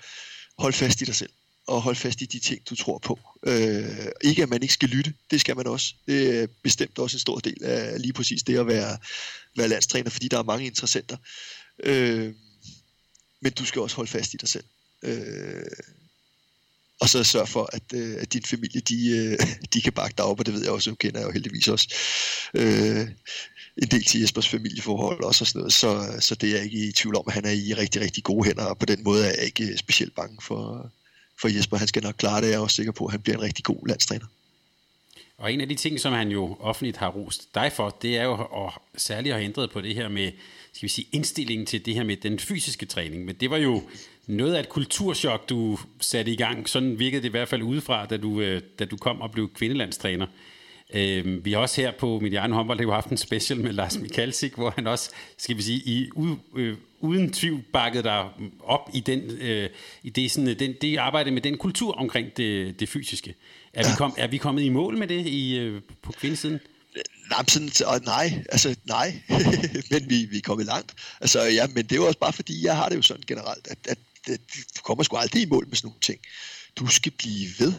Hold fast i dig selv og holde fast i de ting, du tror på. Øh, ikke at man ikke skal lytte, det skal man også. Det er bestemt også en stor del af lige præcis det at være, være landstræner, fordi der er mange interessenter. Øh, men du skal også holde fast i dig selv. Øh, og så sørge for, at, øh, at din familie, de, øh, de kan bakke dig op, og det ved jeg også, du kender jeg jo heldigvis også. Øh, en del til Jespers familieforhold også og sådan noget, så, så det er jeg ikke i tvivl om, at han er i rigtig, rigtig gode hænder, og på den måde er jeg ikke specielt bange for, for Jesper. Han skal nok klare det, jeg er også sikker på, at han bliver en rigtig god landstræner. Og en af de ting, som han jo offentligt har rost dig for, det er jo at særligt have ændret på det her med, skal vi sige, indstillingen til det her med den fysiske træning. Men det var jo noget af et kulturschok, du satte i gang. Sådan virkede det i hvert fald udefra, da du, øh, da du kom og blev kvindelandstræner. Øh, vi har også her på Mediano Håndbold har haft en special med Lars Mikalsik, hvor han også, skal vi sige, i, u, øh, uden tvivl bakket dig op i, den, øh, i det, sådan, den, det arbejde med den kultur omkring det, det fysiske. Er, ja. vi kom, er vi kommet i mål med det i, øh, på kvindesiden? Nej, sådan, nej, altså nej, men vi, vi er kommet langt. Altså ja, men det er jo også bare fordi, jeg har det jo sådan generelt, at, at, at du kommer sgu aldrig i mål med sådan nogle ting. Du skal blive ved,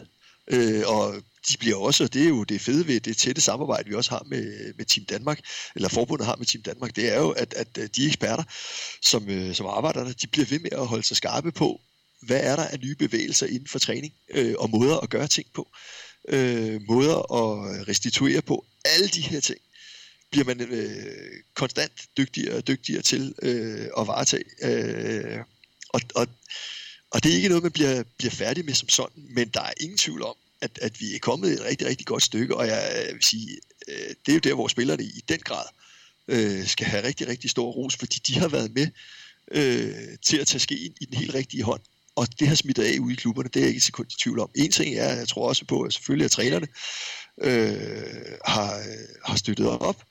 øh, og de bliver også, og det er jo det fede ved det tætte samarbejde, vi også har med, med Team Danmark, eller forbundet har med Team Danmark, det er jo, at, at de eksperter, som, øh, som arbejder der, de bliver ved med at holde sig skarpe på, hvad er der af nye bevægelser inden for træning, øh, og måder at gøre ting på, øh, måder at restituere på, alle de her ting bliver man øh, konstant dygtigere og dygtigere til øh, at varetage. Øh, og, og, og det er ikke noget, man bliver, bliver færdig med som sådan, men der er ingen tvivl om, at, at vi er kommet et rigtig, rigtig godt stykke, og øh, jeg vil sige, øh, det er jo der, hvor spillerne i den grad øh, skal have rigtig, rigtig stor ros, fordi de har været med øh, til at tage skeen i den helt rigtige hånd. Og det har smittet af ude i klubberne, det er jeg ikke et sekund i tvivl om. En ting er, jeg tror også på, at selvfølgelig at trænerne øh, har, øh, har støttet op,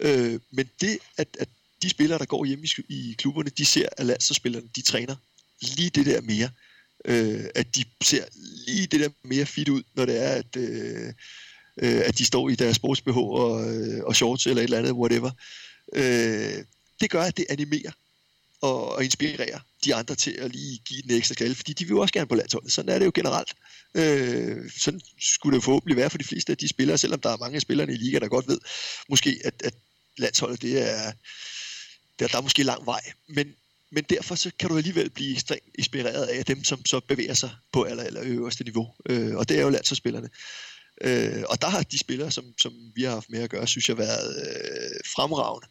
øh, men det, at, at de spillere, der går hjemme i, i klubberne, de ser, at landsholdsspillerne, de træner lige det der mere øh, øh, at de ser lige det der mere fit ud, når det er, at, øh, øh, at de står i deres sportsbh og, øh, og shorts eller et eller andet, whatever. Øh, det gør, at det animerer og, og inspirerer de andre til at lige give den ekstra skalle, fordi de vil jo også gerne på landsholdet. Sådan er det jo generelt. Øh, sådan skulle det forhåbentlig være for de fleste af de spillere, selvom der er mange af spillerne i ligaen, der godt ved, måske at, at landsholdet, det er, der, der er måske lang vej. Men, men derfor så kan du alligevel blive ekstremt inspireret af dem, som så bevæger sig på aller, aller øverste niveau. Øh, og det er jo landsholdsspillerne. Øh, og der har de spillere, som, som vi har haft med at gøre, synes jeg, været øh, fremragende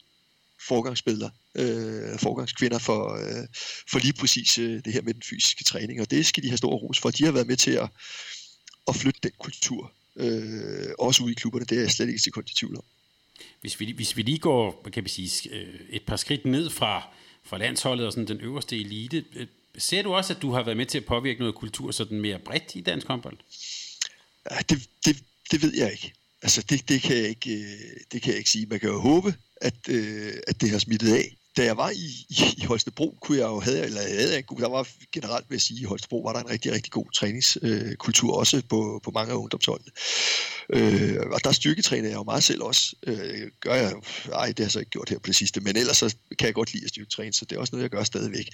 forgangsspillere, øh, forgangskvinder for, øh, for lige præcis øh, det her med den fysiske træning. Og det skal de have stor ros for. De har været med til at, at flytte den kultur, øh, også ude i klubberne. Det er jeg slet ikke sekund i tvivl om. Hvis vi, hvis vi lige går kan vi sige, øh, et par skridt ned fra for landsholdet og sådan den øverste elite. Øh, ser du også, at du har været med til at påvirke noget kultur sådan mere bredt i dansk håndbold? Ja, det, det, det ved jeg ikke. Altså, det, det, kan jeg ikke, øh, det kan jeg ikke sige. Man kan jo håbe, at, øh, at det har smittet af da jeg var i, i, i Holstebro, kunne jeg jo have, eller havde jeg, der var generelt vil jeg sige, i Holstebro var der en rigtig, rigtig god træningskultur, øh, også på, på mange af ungdomsholdene. Øh, og der styrketræner jeg jo meget selv også. Øh, gør jeg, ej, det har jeg så ikke gjort her på det sidste, men ellers så kan jeg godt lide at styrketræne, så det er også noget, jeg gør stadigvæk.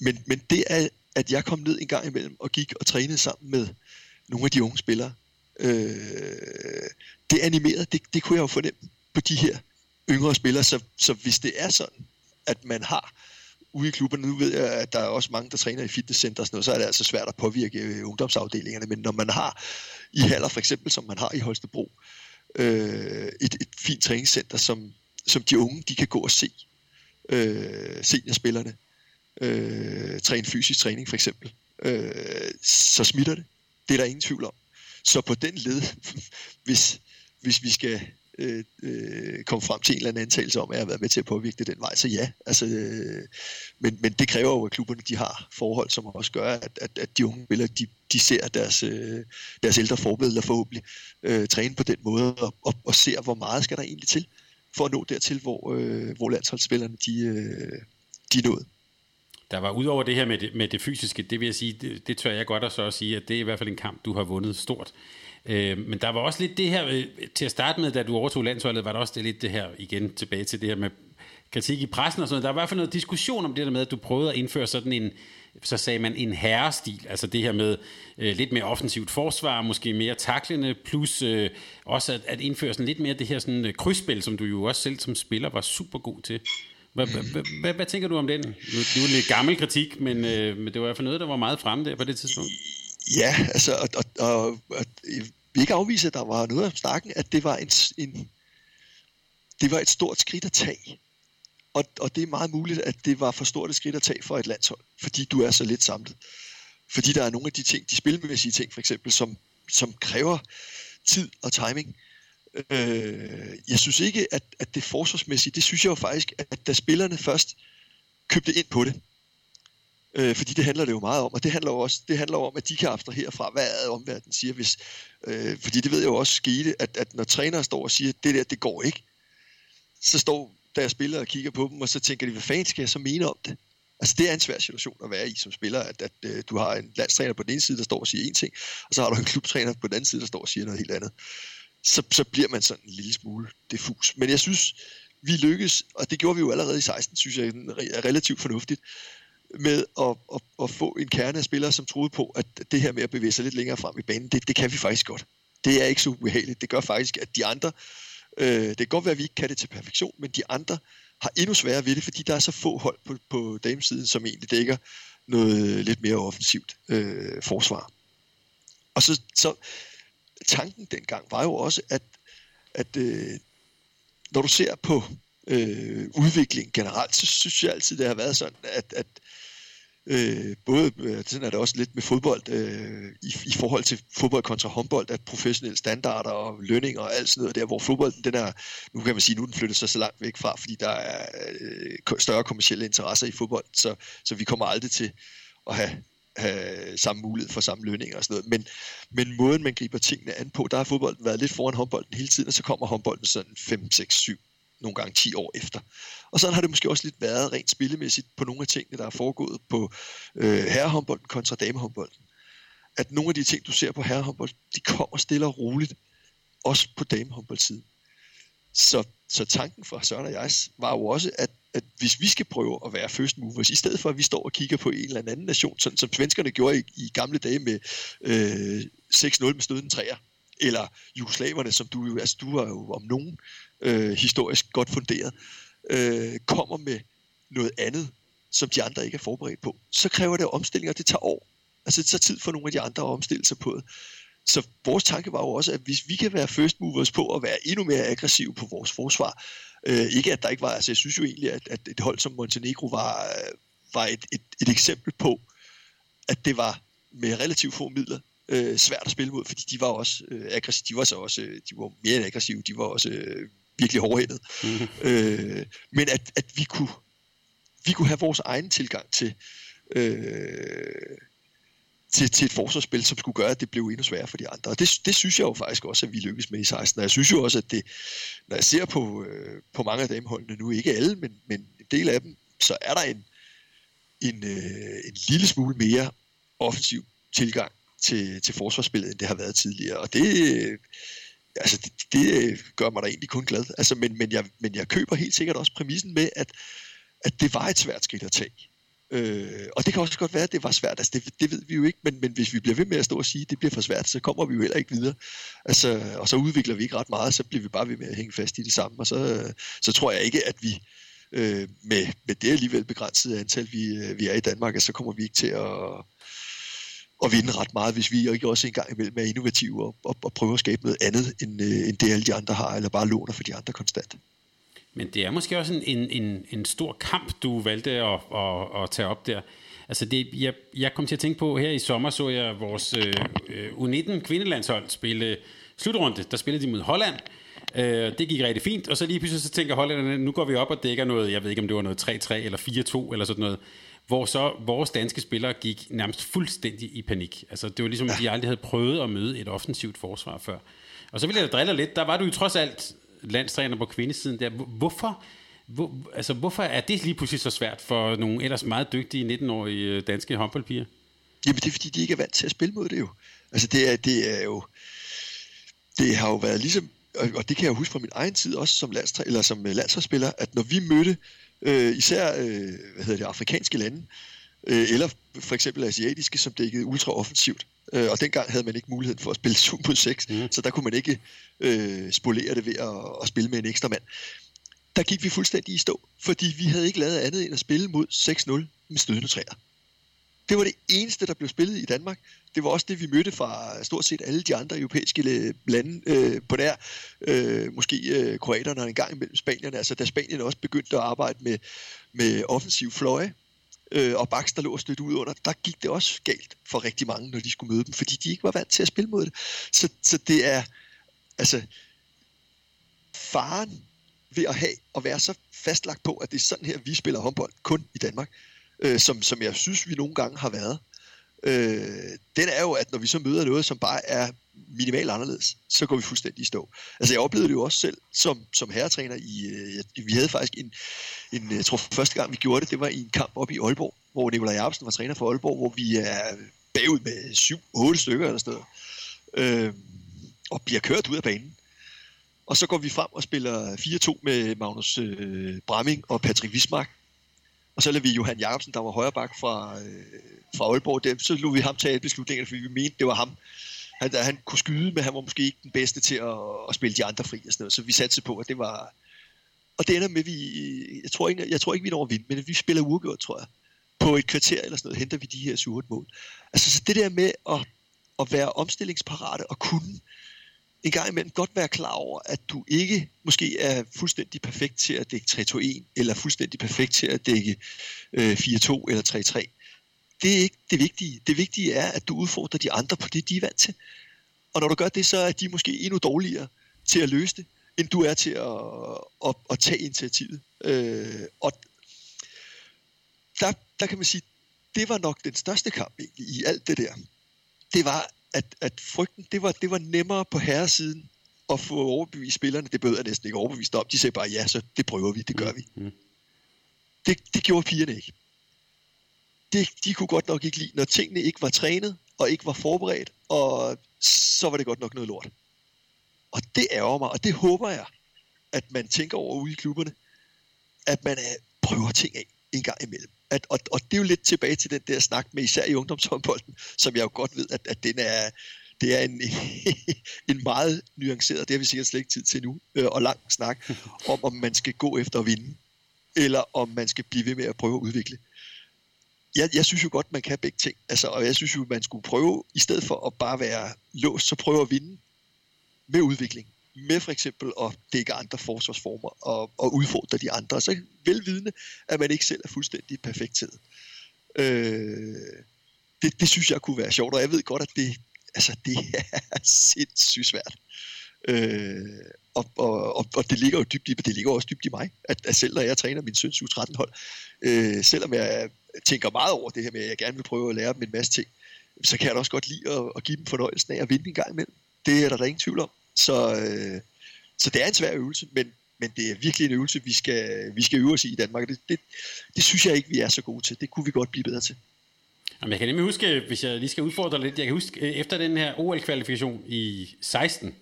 Men, men det er, at jeg kom ned en gang imellem og gik og trænede sammen med nogle af de unge spillere. Øh, det animerede, det, det kunne jeg jo fornemme på de her yngre spillere, så, så hvis det er sådan, at man har ude i klubberne, nu ved jeg, at der er også mange, der træner i fitnesscenter og sådan noget, så er det altså svært at påvirke øh, ungdomsafdelingerne, men når man har i Haller for eksempel, som man har i Holstebro, øh, et, et fint træningscenter, som, som de unge, de kan gå og se, øh, seniorspillerne, øh, træne fysisk træning for eksempel, øh, så smitter det. Det er der ingen tvivl om. Så på den led, hvis, hvis vi skal øh, øh, komme frem til en eller anden antagelse om, at jeg har været med til at påvirke det den vej, så ja. Altså, øh, men, men det kræver jo, at klubberne de har forhold, som også gør, at, at, at de unge spillere, de, de ser deres, øh, deres ældre forbilleder forhåbentlig øh, træne på den måde, og, og, og ser, hvor meget skal der egentlig til, for at nå dertil, hvor, øh, hvor landsholdsspillerne de, øh, de er nået. Der var udover det her med det, med det fysiske, det vil jeg sige, det, det tør jeg godt at så at sige, at det er i hvert fald en kamp, du har vundet stort. Øh, men der var også lidt det her, øh, til at starte med, da du overtog landsholdet, var der også det lidt det her, igen tilbage til det her med kritik i pressen og sådan noget. Der var i hvert fald noget diskussion om det der med, at du prøvede at indføre sådan en, så sagde man en herrestil, altså det her med øh, lidt mere offensivt forsvar, måske mere taklende, plus øh, også at, at indføre sådan lidt mere det her sådan, øh, krydsspil, som du jo også selv som spiller var super god til. Hvad, hvad, hvad, hvad tænker du om den? Det er jo lidt gammel kritik, men, øh, men det var i hvert fald noget, der var meget fremme der på det tidspunkt. Ja, altså, og, og, og, og vi ikke afvise, at der var noget om snakken, at det var, en, en, det var et stort skridt at tage. Og, og det er meget muligt, at det var for stort et skridt at tage for et landshold, fordi du er så lidt samlet. Fordi der er nogle af de ting, de spilmæssige ting for eksempel, som, som kræver tid og timing. Øh, jeg synes ikke, at, at det forsvarsmæssige, det synes jeg jo faktisk, at da spillerne først købte ind på det, Øh, fordi det handler det jo meget om, og det handler jo også det handler om, at de kan abstrahere fra, hvad omverdenen siger. Hvis, øh, fordi det ved jeg jo også skete, at, at når trænere står og siger, at det der, det går ikke, så står der spiller og kigger på dem, og så tænker de, hvad fanden skal jeg så mene om det? Altså det er en svær situation at være i som spiller, at, at at øh, du har en landstræner på den ene side, der står og siger en ting, og så har du en klubtræner på den anden side, der står og siger noget helt andet. Så, så bliver man sådan en lille smule diffus. Men jeg synes, vi lykkes, og det gjorde vi jo allerede i 16, synes jeg er relativt fornuftigt, med at, at, at få en kerne af spillere, som troede på, at det her med at bevæge sig lidt længere frem i banen, det, det kan vi faktisk godt. Det er ikke så ubehageligt. Det gør faktisk, at de andre, øh, det kan godt være, at vi ikke kan det til perfektion, men de andre har endnu sværere ved det, fordi der er så få hold på, på damesiden, som egentlig dækker noget lidt mere offensivt øh, forsvar. Og så, så tanken dengang var jo også, at, at øh, når du ser på øh, udvikling generelt, så synes jeg altid, det har været sådan, at, at øh, både, øh, sådan er det også lidt med fodbold, øh, i, i forhold til fodbold kontra håndbold, at professionelle standarder og lønninger og alt sådan noget der, hvor fodbolden, den er, nu kan man sige, nu den flytter sig så langt væk fra, fordi der er øh, større kommersielle interesser i fodbold, så, så vi kommer aldrig til at have have samme mulighed for samme lønninger og sådan noget. Men, men måden, man griber tingene an på, der har fodbolden været lidt foran håndbolden hele tiden, og så kommer håndbolden sådan 5, 6, 7, nogle gange 10 år efter. Og sådan har det måske også lidt været rent spillemæssigt på nogle af tingene, der er foregået på øh, herrehåndbolden kontra damehåndbolden. At nogle af de ting, du ser på herrehåndbold, de kommer stille og roligt, også på damehåndboldsiden. Så, så tanken for Søren og jeg var jo også, at, at hvis vi skal prøve at være first movers, i stedet for at vi står og kigger på en eller anden nation, sådan som svenskerne gjorde i, i gamle dage med øh, 6-0 med støden træer, eller jugoslaverne, som du, altså du var jo om nogen øh, historisk godt funderet, øh, kommer med noget andet, som de andre ikke er forberedt på, så kræver det omstilling, og det tager år. Altså det tager tid for nogle af de andre at omstille sig på det. Så vores tanke var jo også, at hvis vi kan være first movers på at være endnu mere aggressive på vores forsvar, øh, ikke at der ikke var, altså jeg synes jo egentlig, at, at et hold som Montenegro var, øh, var et, et, et eksempel på, at det var med relativt få midler øh, svært at spille mod, fordi de var også øh, aggressive, de var så også, øh, de var mere aggressive, de var også øh, virkelig hårdhændet. Mm-hmm. Øh, men at, at vi kunne vi kunne have vores egen tilgang til, øh, til, til et forsvarsspil, som skulle gøre, at det blev endnu sværere for de andre. Og det, det synes jeg jo faktisk også, at vi lykkes med i 16. Og jeg synes jo også, at det, når jeg ser på, øh, på mange af dem holdene nu, ikke alle, men, men del af dem, så er der en, en, øh, en lille smule mere offensiv tilgang til, til forsvarsspillet, end det har været tidligere. Og det, altså det, det øh, gør mig da egentlig kun glad. Altså, men, men, jeg, men jeg køber helt sikkert også præmissen med, at, at det var et svært skridt at tage. Øh, og det kan også godt være, at det var svært. Altså, det, det ved vi jo ikke, men, men hvis vi bliver ved med at stå og sige, at det bliver for svært, så kommer vi jo heller ikke videre. Altså, og så udvikler vi ikke ret meget, så bliver vi bare ved med at hænge fast i det samme. Og så, så tror jeg ikke, at vi øh, med, med det alligevel begrænsede antal, vi, øh, vi er i Danmark, så kommer vi ikke til at, at vinde ret meget, hvis vi ikke også engang imellem er innovative og, og, og prøver at skabe noget andet, end, øh, end det alle de andre har, eller bare låner for de andre konstant. Men det er måske også en, en, en, en stor kamp, du valgte at, at, at tage op der. Altså det, jeg, jeg kom til at tænke på, her i sommer så jeg vores øh, øh U19 kvindelandshold spille slutrunde. Der spillede de mod Holland. Øh, det gik rigtig fint, og så lige pludselig så tænker hollænderne, nu går vi op og dækker noget, jeg ved ikke om det var noget 3-3 eller 4-2 eller sådan noget hvor så vores danske spillere gik nærmest fuldstændig i panik. Altså, det var ligesom, at de aldrig havde prøvet at møde et offensivt forsvar før. Og så ville jeg da drille lidt. Der var du jo trods alt landstræner på kvindesiden der. Hvorfor, hvor, altså, hvorfor er det lige pludselig så svært for nogle ellers meget dygtige 19-årige øh, danske håndboldpiger? Jamen, det er fordi, de ikke er vant til at spille mod det jo. Altså, det er, det er jo... Det har jo været ligesom... Og det kan jeg huske fra min egen tid også som, landstræ, eller som øh, landsholdsspiller, at når vi mødte øh, især øh, hvad hedder det, afrikanske lande, øh, eller for eksempel asiatiske, som dækkede ultra offensivt. Øh, og dengang havde man ikke mulighed for at spille 7 mod 6, mm. så der kunne man ikke øh, spolere det ved at, at spille med en ekstra mand. Der gik vi fuldstændig i stå, fordi vi havde ikke lavet andet end at spille mod 6-0 med stødende træer. Det var det eneste, der blev spillet i Danmark. Det var også det, vi mødte fra stort set alle de andre europæiske øh, lande øh, på der. Øh, måske øh, kroaterne og en gang imellem spanierne. Altså da Spanien også begyndte at arbejde med, med offensiv fløje, øh, og Baks, der lå stødt ud under, der gik det også galt for rigtig mange, når de skulle møde dem, fordi de ikke var vant til at spille mod det. Så, så det er, altså, faren ved at have og være så fastlagt på, at det er sådan her, vi spiller håndbold, kun i Danmark, øh, som, som jeg synes, vi nogle gange har været, øh, den er jo, at når vi så møder noget, som bare er minimalt anderledes, så går vi fuldstændig i stå. Altså jeg oplevede det jo også selv som, som herretræner. I, øh, vi havde faktisk en, en, jeg tror første gang vi gjorde det, det var i en kamp op i Aalborg, hvor Nikolaj Jacobsen var træner for Aalborg, hvor vi er bagud med 7-8 stykker eller sådan noget, øh, og bliver kørt ud af banen. Og så går vi frem og spiller 4-2 med Magnus øh, Bramming og Patrick Wismark, og så lavede vi Johan Jacobsen, der var højreback fra, øh, fra Aalborg, det, så lod vi ham tage beslutninger, fordi vi mente, det var ham. Han, han kunne skyde, men han var måske ikke den bedste til at, at spille de andre fri og sådan noget. Så vi satte på, at det var... Og det ender med, at vi... Jeg tror ikke, jeg tror ikke vi når at vinde, men vi spiller uafgjort, tror jeg. På et kvarter eller sådan noget, henter vi de her 7-8 mål. Altså så det der med at, at være omstillingsparate og kunne en gang imellem godt være klar over, at du ikke måske er fuldstændig perfekt til at dække 3-2-1, eller fuldstændig perfekt til at dække øh, 4-2 eller 3-3. Det er ikke det vigtige. Det vigtige er, at du udfordrer de andre på det, de er vant til. Og når du gør det, så er de måske endnu dårligere til at løse det, end du er til at, at, at tage initiativet. Øh, og der, der kan man sige, det var nok den største kamp egentlig i alt det der. Det var, at, at frygten, det var, det var nemmere på herresiden at få overbevist spillerne. Det behøvede jeg næsten ikke overbevist om. De sagde bare, ja, så det prøver vi, det gør vi. Mm. Det, det gjorde pigerne ikke. Det, de kunne godt nok ikke lide, når tingene ikke var trænet, og ikke var forberedt, og så var det godt nok noget lort. Og det ærger mig, og det håber jeg, at man tænker over ude i klubberne, at man uh, prøver ting af en gang imellem at, og, og det er jo lidt tilbage til den der snak med især i ungdomshåndbolden, som jeg jo godt ved, at, at den er, det er en, en meget nuanceret, det har vi sikkert slet ikke tid til nu, øh, og lang snak om, om man skal gå efter at vinde, eller om man skal blive ved med at prøve at udvikle. Jeg, jeg synes jo godt, man kan begge ting. Altså, og jeg synes jo, man skulle prøve, i stedet for at bare være låst, så prøve at vinde med udvikling med for eksempel at dække andre forsvarsformer og, og udfordre de andre. Så velvidende, at man ikke selv er fuldstændig perfekt til. Øh, det, det synes jeg kunne være sjovt, og jeg ved godt, at det, altså, det er sindssygt svært. Øh, og, og, og, og det ligger jo dybt i, det ligger også dybt i mig, at, at selv når jeg træner min søns U13 hold, øh, selvom jeg tænker meget over det her med, at jeg gerne vil prøve at lære dem en masse ting, så kan jeg da også godt lide at, at give dem fornøjelsen af at vinde en gang imellem. Det er der, da ingen tvivl om. Så, øh, så det er en svær øvelse, men, men det er virkelig en øvelse, vi skal, vi skal øve os i i Danmark. Det, det, det synes jeg ikke, vi er så gode til. Det kunne vi godt blive bedre til. Jamen, jeg kan nemlig huske, hvis jeg lige skal udfordre lidt, jeg kan huske, øh, efter den her OL-kvalifikation i 16,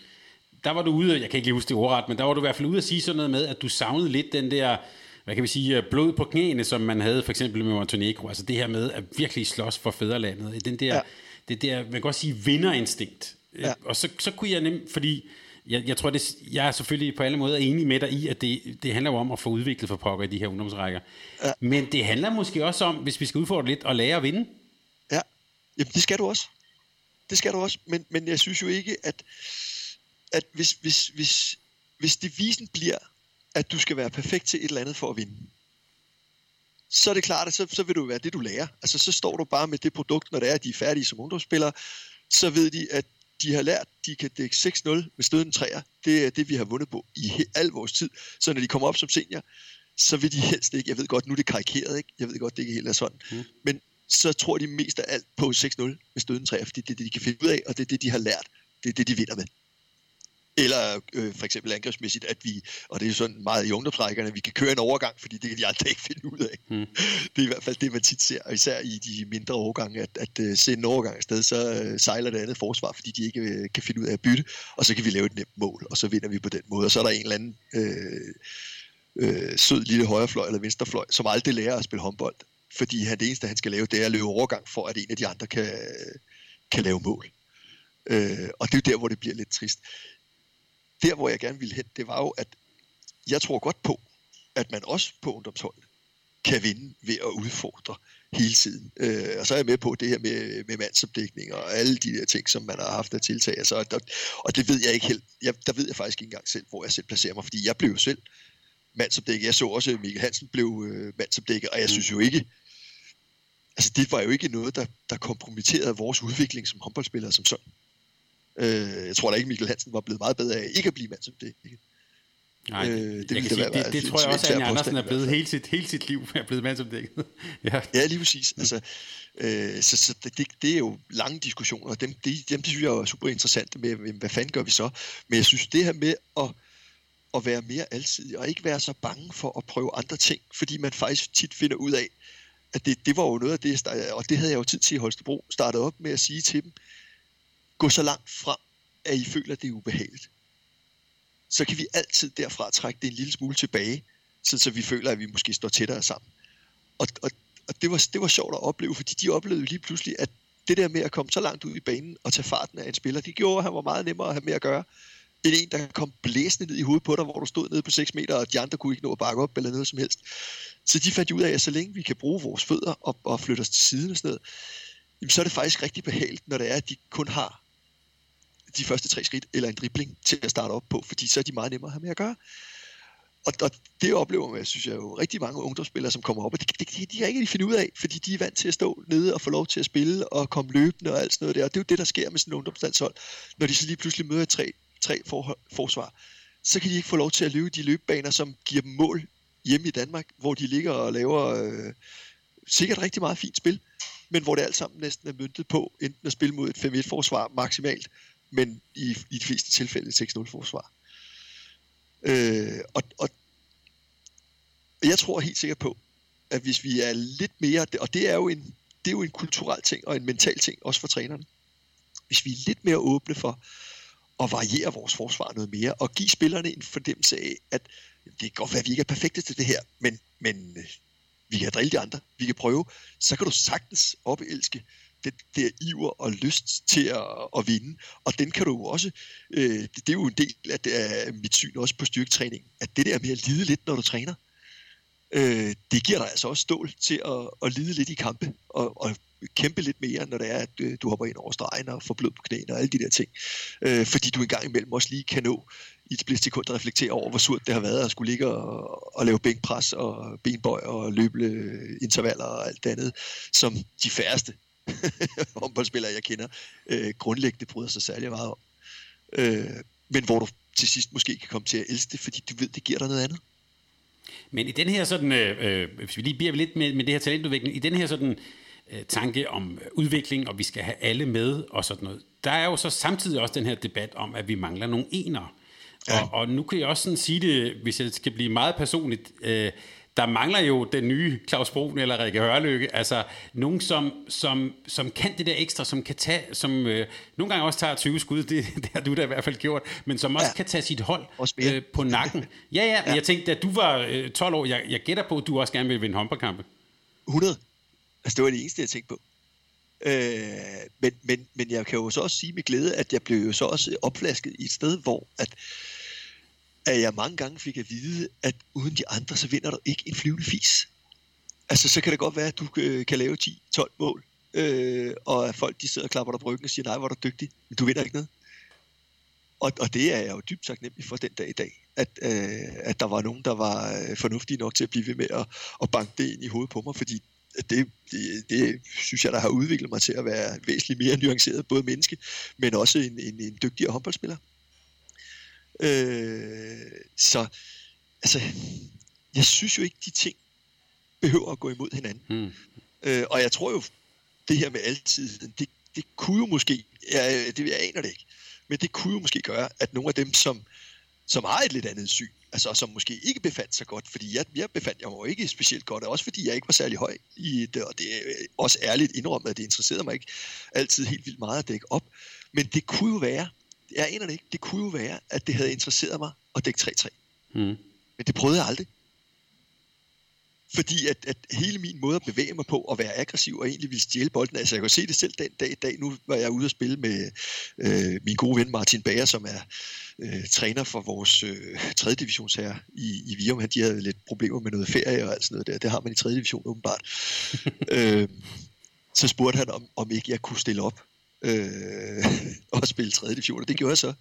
der var du ude, jeg kan ikke lige huske det ordret, men der var du i hvert fald ude at sige sådan noget med, at du savnede lidt den der, hvad kan vi sige, øh, blod på knæene, som man havde for eksempel med Montenegro. Altså det her med at virkelig slås for fædrelandet. Den der, ja. det der, man kan godt sige, vinderinstinkt. Ja. Og så, så kunne jeg nemt, fordi jeg, jeg tror, det, jeg er selvfølgelig på alle måder enig med dig i, at det, det handler jo om at få udviklet for pokker i de her ungdomsrækker. Ja. Men det handler måske også om, hvis vi skal udfordre lidt, at lære at vinde. Ja, Jamen, det skal du også. Det skal du også, men, men jeg synes jo ikke, at, at hvis, hvis, hvis, hvis devisen bliver, at du skal være perfekt til et eller andet for at vinde, så er det klart, at så, så vil du være det, du lærer. Altså, så står du bare med det produkt, når det er, at de er færdige som ungdomsspillere, så ved de, at de har lært, de kan dække 6-0 med støden træer. Det er det, vi har vundet på i al vores tid. Så når de kommer op som senior, så vil de helst ikke, jeg ved godt, nu er det karikeret, ikke? jeg ved godt, det ikke helt er sådan, mm. men så tror de mest af alt på 6-0 med støden træer, fordi det er det, de kan finde ud af, og det er det, de har lært. Det er det, de vinder med. Eller øh, for eksempel angrebsmæssigt, at vi, og det er jo sådan meget i ungdomsrækkerne, at vi kan køre en overgang, fordi det kan de aldrig ikke finde ud af. Mm. Det er i hvert fald det, man tit ser, og især i de mindre overgange, at, at uh, se en overgang afsted, så uh, sejler det andet forsvar, fordi de ikke uh, kan finde ud af at bytte, og så kan vi lave et nemt mål, og så vinder vi på den måde. Og så er der en eller anden øh, øh, sød lille højrefløj eller venstrefløj, som aldrig lærer at spille håndbold, fordi han, det eneste, han skal lave, det er at løbe overgang, for at en af de andre kan, kan lave mål. Øh, og det er jo der, hvor det bliver lidt trist der, hvor jeg gerne ville hen, det var jo, at jeg tror godt på, at man også på ungdomsholdet kan vinde ved at udfordre hele tiden. Øh, og så er jeg med på det her med, med mandsopdækning og alle de der ting, som man har haft at tiltage. Altså, og, og det ved jeg ikke helt. Jeg, der ved jeg faktisk ikke engang selv, hvor jeg selv placerer mig, fordi jeg blev jo selv mandsopdækket. Jeg så også, at Michael Hansen blev øh, mandsopdækket, og jeg synes jo ikke, altså det var jo ikke noget, der, der kompromitterede vores udvikling som håndboldspillere som sådan. Øh, jeg tror da ikke, Michael Hansen var blevet meget bedre af ikke at blive mand som det. Ikke? Nej, øh, det, jeg sige, være, det, det, det tror jeg også, at Andersen er blevet hele sit, hele sit liv er blevet mand som det. ja. ja, lige præcis. Altså, øh, så, så det, det, er jo lange diskussioner, dem, det, dem synes jeg er super interessante med, hvad fanden gør vi så? Men jeg synes, det her med at, at være mere alsidig, og ikke være så bange for at prøve andre ting, fordi man faktisk tit finder ud af, at det, det var jo noget af det, og det havde jeg jo tid til i Holstebro, startede op med at sige til dem, gå så langt frem, at I føler, at det er ubehageligt. Så kan vi altid derfra trække det en lille smule tilbage, så vi føler, at vi måske står tættere sammen. Og, og, og det, var, det var sjovt at opleve, fordi de oplevede lige pludselig, at det der med at komme så langt ud i banen og tage farten af en spiller, det gjorde, at han var meget nemmere at have med at gøre, end en, der kom blæsende ned i hovedet på dig, hvor du stod nede på 6 meter, og de andre kunne ikke nå at bakke op eller noget som helst. Så de fandt ud af, at så længe vi kan bruge vores fødder og, og flytte os til siden og sådan noget, jamen, så er det faktisk rigtig behageligt, når det er, at de kun har de første tre skridt, eller en dribling til at starte op på, fordi så er de meget nemmere at have med at gøre. Og, og det oplever man, synes jeg jo, rigtig mange ungdomsspillere, som kommer op, og det, det, det, de kan ikke rigtig finde ud af, fordi de er vant til at stå nede og få lov til at spille og komme løbende og alt sådan noget der. Og det er jo det, der sker med sådan en ungdomslandshold, når de så lige pludselig møder tre, tre for, forsvar. Så kan de ikke få lov til at løbe de løbebaner, som giver dem mål hjemme i Danmark, hvor de ligger og laver øh, sikkert rigtig meget fint spil, men hvor det alt sammen næsten er myntet på enten at spille mod et 5-1-forsvar maksimalt, men i, i de fleste tilfælde 6-0 forsvar. Øh, og, og jeg tror helt sikkert på, at hvis vi er lidt mere, og det er jo en, det er jo en kulturel ting og en mental ting, også for trænerne, hvis vi er lidt mere åbne for at variere vores forsvar noget mere, og give spillerne en fornemmelse af, at det kan godt være, at vi ikke er perfekte til det her, men, men øh, vi kan drille de andre, vi kan prøve, så kan du sagtens opelske den der iver og lyst til at, at vinde. Og den kan du jo også, øh, det, det er jo en del af, det, af mit syn også på styrketræning, at det der med at lide lidt, når du træner, øh, det giver dig altså også stål til at, at lide lidt i kampe, og, og kæmpe lidt mere, når det er, at øh, du hopper ind over stregen og får blod på knæene og alle de der ting. Øh, fordi du engang imellem også lige kan nå i et splitsekund at reflektere over, hvor surt det har været at skulle ligge og, og lave bænkpres og benbøj og løbe øh, intervaller og alt det andet, som de færreste håndboldspillere, jeg kender, øh, grundlæggende bryder sig særlig meget om. Øh, men hvor du til sidst måske kan komme til at elske det, fordi du ved, det giver dig noget andet. Men i den her sådan, øh, øh hvis vi lige bliver lidt med, med det her talentudvikling, i den her sådan øh, tanke om udvikling, og vi skal have alle med og sådan noget, der er jo så samtidig også den her debat om, at vi mangler nogle enere. Ja. Og, og nu kan jeg også sådan sige det, hvis jeg skal blive meget personligt, øh, der mangler jo den nye Claus Brun eller Rikke Hørlykke, altså nogen, som, som, som kan det der ekstra, som kan tage, som øh, nogle gange også tager 20 skud, det, det har du da i hvert fald gjort, men som også ja. kan tage sit hold øh, på nakken. Ja, ja, ja, jeg tænkte, at du var øh, 12 år, jeg, jeg gætter på, at du også gerne vil vinde håndboldkampe. 100. Altså, det var det eneste, jeg tænkte på. Øh, men, men, men jeg kan jo så også sige med glæde, at jeg blev jo så også opflasket i et sted, hvor at, at jeg mange gange fik at vide, at uden de andre, så vinder du ikke en flyvende fis. Altså, så kan det godt være, at du øh, kan lave 10-12 mål, øh, og at folk de sidder og klapper dig på ryggen og siger, nej, hvor er du dygtig, men du vinder ikke noget. Og, og det er jeg jo dybt taknemmelig for den dag i dag, at, øh, at der var nogen, der var øh, fornuftige nok til at blive ved med at, at banke det ind i hovedet på mig, fordi det, det, det synes jeg, der har udviklet mig til at være væsentligt mere nuanceret, både menneske, men også en, en, en dygtigere håndboldspiller. Øh, så altså, jeg synes jo ikke, de ting behøver at gå imod hinanden. Mm. Øh, og jeg tror jo, det her med altid, det, det kunne jo måske, ja, det, jeg aner det ikke, men det kunne jo måske gøre, at nogle af dem, som, som har et lidt andet syn, altså som måske ikke befandt sig godt, fordi jeg, jeg befandt jeg mig ikke specielt godt, også fordi jeg ikke var særlig høj i det, og det er også ærligt indrømmet, at det interesserede mig ikke altid helt vildt meget at dække op, men det kunne jo være, jeg aner det ikke, det kunne jo være, at det havde interesseret mig at dække 3-3. Mm. Men det prøvede jeg aldrig. Fordi at, at hele min måde at bevæge mig på, og være aggressiv og egentlig ville stjæle bolden, altså jeg kan se det selv den dag i dag, nu var jeg ude at spille med øh, min gode ven Martin Bager, som er øh, træner for vores øh, 3. divisionsherre i, i Virum. De havde lidt problemer med noget ferie og alt sådan noget der. Det har man i 3. division åbenbart. øh, så spurgte han, om, om ikke jeg kunne stille op øh, og spille 3. division, og det gjorde jeg så.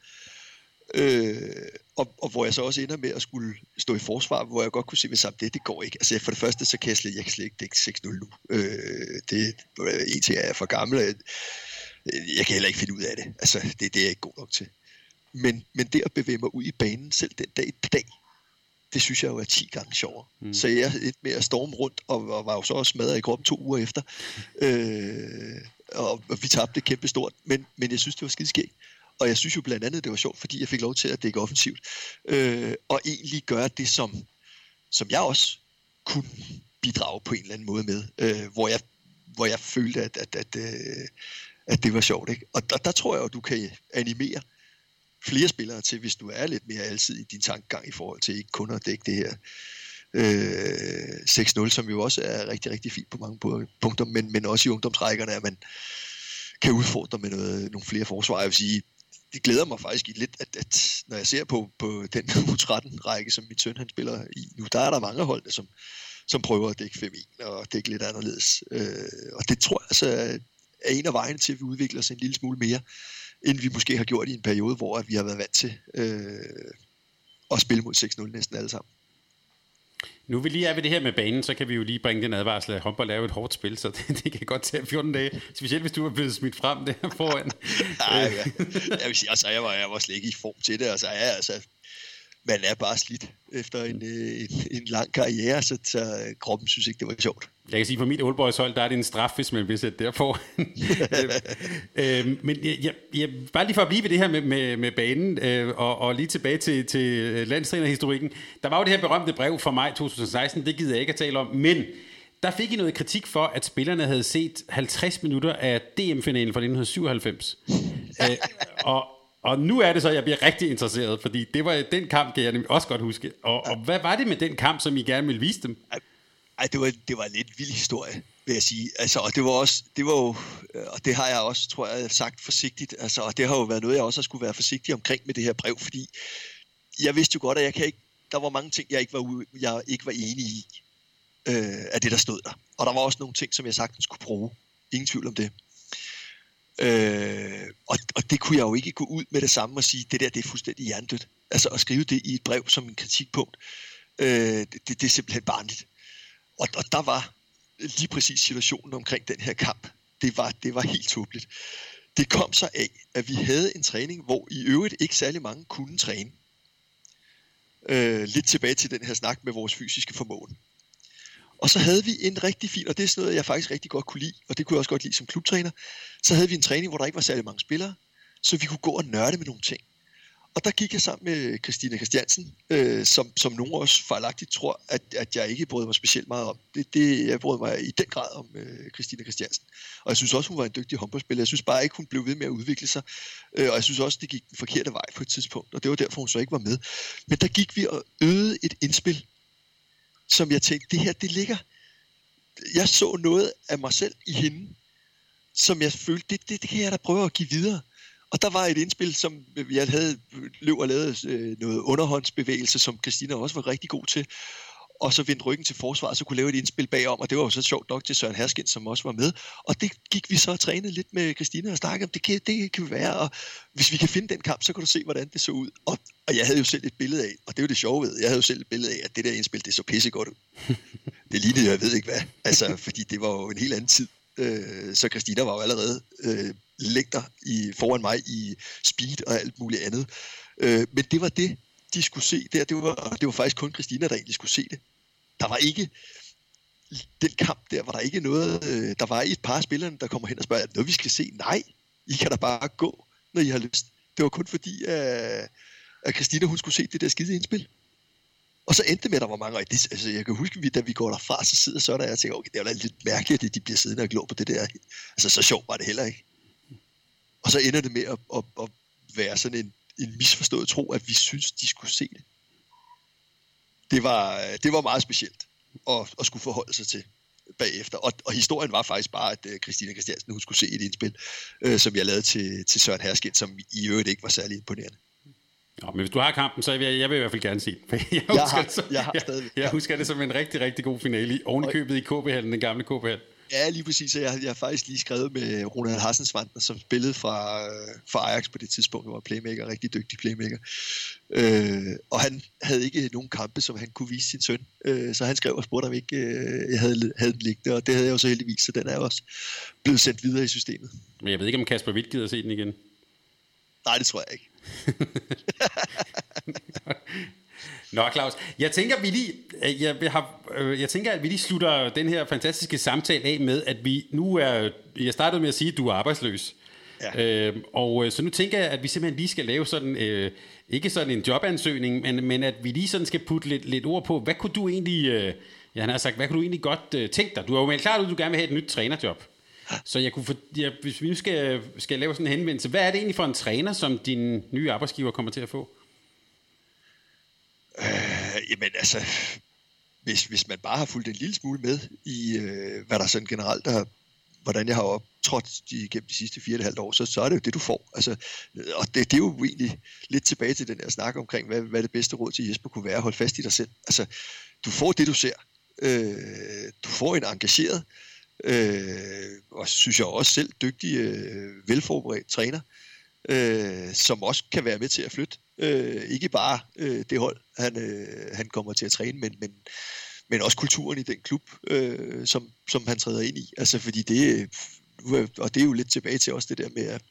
Øh, og, og hvor jeg så også ender med at skulle stå i forsvar, hvor jeg godt kunne se sammen, det, det går ikke. Altså for det første, så kan jeg slet, jeg kan slet ikke dække 6-0 nu. Øh, det, en ting er jeg for gammel, jeg, jeg kan heller ikke finde ud af det. Altså, det, det er jeg ikke god nok til. Men, men det at bevæge mig ud i banen selv den dag i dag, det synes jeg jo er 10 gange sjovere. Mm. Så jeg er med at storme rundt, og, og var jo så også smadret i kroppen to uger efter. Øh, og, og vi tabte kæmpe stort, men, men jeg synes, det var skideskægt. Og jeg synes jo blandt andet, det var sjovt, fordi jeg fik lov til at dække offensivt. Øh, og egentlig gøre det, som, som jeg også kunne bidrage på en eller anden måde med. Øh, hvor, jeg, hvor jeg følte, at, at, at, øh, at det var sjovt. Ikke? Og der, der tror jeg at du kan animere flere spillere til, hvis du er lidt mere altid i din tankegang i forhold til ikke kun at dække det her øh, 6-0, som jo også er rigtig, rigtig fint på mange punkter, men, men også i ungdomsrækkerne, at man kan udfordre med noget, nogle flere forsvar. Jeg vil sige, det glæder mig faktisk lidt, at, at når jeg ser på, på den U13-række, som min søn han spiller i nu, der er der mange hold, som, som prøver at dække 5-1 og dække lidt anderledes. Øh, og det tror jeg altså er en af vejene til, at vi udvikler os en lille smule mere, end vi måske har gjort i en periode, hvor at vi har været vant til øh, at spille mod 6-0 næsten alle sammen. Nu vi lige er ved det her med banen, så kan vi jo lige bringe den advarsel, at håndbold er jo et hårdt spil, så det, det kan godt tage 14 dage, specielt hvis du er blevet smidt frem der foran. Nej, ja. jeg vil sige, altså, jeg var, jeg var slet ikke i form til det, altså, jeg, altså, man er bare slidt efter en, øh, en, en lang karriere, så, så øh, kroppen synes ikke, det var sjovt. Jeg kan sige, for mit Oldboys hold, der er det en straf, hvis man vil sætte derfor. øh, men jeg, jeg, jeg, bare lige for at blive ved det her med, med, med banen, øh, og, og lige tilbage til, til landstrænerhistorikken. Der var jo det her berømte brev fra maj 2016, det gider jeg ikke at tale om, men der fik I noget kritik for, at spillerne havde set 50 minutter af DM-finalen fra 1997. øh, og, og nu er det så, at jeg bliver rigtig interesseret, fordi det var den kamp, kan jeg også godt huske. Og, og hvad var det med den kamp, som I gerne ville vise dem? Ej, det var, det var en lidt vild historie, vil jeg sige. Altså, og det var også, det var jo, øh, og det har jeg også, tror jeg, sagt forsigtigt. Altså, og det har jo været noget, jeg også har skulle være forsigtig omkring med det her brev, fordi jeg vidste jo godt, at jeg kan ikke, der var mange ting, jeg ikke var, jeg ikke var enig i, øh, af det, der stod der. Og der var også nogle ting, som jeg sagtens kunne bruge. Ingen tvivl om det. Øh, og, og det kunne jeg jo ikke gå ud med det samme og sige, det der, det er fuldstændig hjernedødt. Altså at skrive det i et brev som en kritikpunkt, øh, det, det, det er simpelthen barnligt. Og, og der var lige præcis situationen omkring den her kamp. Det var, det var helt tåbeligt. Det kom så af, at vi havde en træning, hvor i øvrigt ikke særlig mange kunne træne. Øh, lidt tilbage til den her snak med vores fysiske formåen. Og så havde vi en rigtig fin, og det er sådan noget, jeg faktisk rigtig godt kunne lide, og det kunne jeg også godt lide som klubtræner, så havde vi en træning, hvor der ikke var særlig mange spillere, så vi kunne gå og nørde med nogle ting. Og der gik jeg sammen med Christina Christiansen, øh, som, som nogen også fejlagtigt tror, at, at jeg ikke brød mig specielt meget om. Det, det, jeg brød mig i den grad om øh, Christina Christiansen. Og jeg synes også, hun var en dygtig håndboldspiller. Jeg synes bare ikke, hun blev ved med at udvikle sig. Øh, og jeg synes også, det gik den forkerte vej på et tidspunkt. Og det var derfor, hun så ikke var med. Men der gik vi og øvede et indspil, som jeg tænkte, det her, det ligger... Jeg så noget af mig selv i hende, som jeg følte, det, det, det kan jeg da prøve at give videre. Og der var et indspil, som jeg havde løb og lavet øh, noget underhåndsbevægelse, som Christina også var rigtig god til. Og så vendte ryggen til forsvaret, så kunne lave et indspil bagom, og det var jo så sjovt nok til Søren Herskind, som også var med. Og det gik vi så og trænede lidt med Christina og snakkede om, det kan, det kan være, og hvis vi kan finde den kamp, så kan du se, hvordan det så ud. Og, og jeg havde jo selv et billede af, og det er jo det sjove ved, jeg havde jo selv et billede af, at det der indspil, det så pissegodt ud. det lignede jeg ved ikke hvad, altså, fordi det var jo en helt anden tid. Øh, så Christina var jo allerede øh, længder i, foran mig i speed og alt muligt andet. Øh, men det var det, de skulle se der. Det var, det var faktisk kun Christina, der egentlig skulle se det. Der var ikke den kamp der, var der ikke noget, øh, der var et par af spillerne, der kommer hen og spørger, noget vi skal se? Nej, I kan da bare gå, når I har lyst. Det var kun fordi, at, at Christina hun skulle se det der skide indspil. Og så endte det med, at der var mange, og det, altså, jeg kan huske, at da vi går derfra, så sidder så der, og jeg tænker, okay, det er jo lidt mærkeligt, at de bliver siddende og glå på det der. Altså, så sjovt var det heller ikke. Og så ender det med at, at, at være sådan en, en misforstået tro, at vi synes, de skulle se det. Det var, det var meget specielt at, at skulle forholde sig til bagefter. Og, og historien var faktisk bare, at øh, Christina Christiansen hun skulle se et indspil, øh, som jeg lavede til, til Søren Herskind, som i øvrigt ikke var særlig imponerende. Ja, men hvis du har kampen, så vil jeg, jeg vil i hvert fald gerne se den. Jeg, jeg, har, det som, jeg har stadig. Jeg, jeg husker det som en rigtig, rigtig god finale. Ovenikøbet i KB-hallen, den gamle KB-hal. Ja, lige præcis. Jeg, jeg har faktisk lige skrevet med Ronald Hassensvandner, som spillede fra, fra Ajax på det tidspunkt. Han var playmaker, rigtig dygtig playmaker. Øh, og han havde ikke nogen kampe, som han kunne vise sin søn. Øh, så han skrev og spurgte, om ikke øh, jeg havde, havde den liggende, og det havde jeg jo så heldigvis, så den er også blevet sendt videre i systemet. Men jeg ved ikke, om Kasper Witt gider se den igen. Nej, det tror jeg ikke. Nå, Claus, jeg tænker, vi lige, øh, jeg, har, øh, jeg tænker, at vi lige slutter den her fantastiske samtale af med, at vi nu er, jeg startede med at sige, at du er arbejdsløs. Ja. Øh, og så nu tænker jeg, at vi simpelthen lige skal lave sådan, øh, ikke sådan en jobansøgning, men, men at vi lige sådan skal putte lidt, lidt ord på, hvad kunne du egentlig, øh, jeg har sagt, hvad kunne du egentlig godt øh, tænke dig? Du har jo meldt klart, at du gerne vil have et nyt trænerjob. Så jeg kunne for, ja, hvis vi nu skal, skal lave sådan en henvendelse, hvad er det egentlig for en træner, som din nye arbejdsgiver kommer til at få? Øh, jamen altså, hvis, hvis man bare har fulgt en lille smule med i, øh, hvad der sådan generelt er, hvordan jeg har optrådt de, gennem de sidste fire og et halvt år, så, så er det jo det, du får. Altså, øh, og det, det er jo egentlig lidt tilbage til den her snak omkring, hvad, hvad det bedste råd til Jesper kunne være. Hold fast i dig selv. Altså, du får det, du ser. Øh, du får en engageret, øh, øh, og synes jeg også selv dygtig, øh, velforberedt træner, øh, som også kan være med til at flytte. Øh, ikke bare øh, det hold, han, øh, han kommer til at træne, men, men, men også kulturen i den klub, øh, som, som han træder ind i. Altså fordi det, øh, og det er jo lidt tilbage til også det der med, at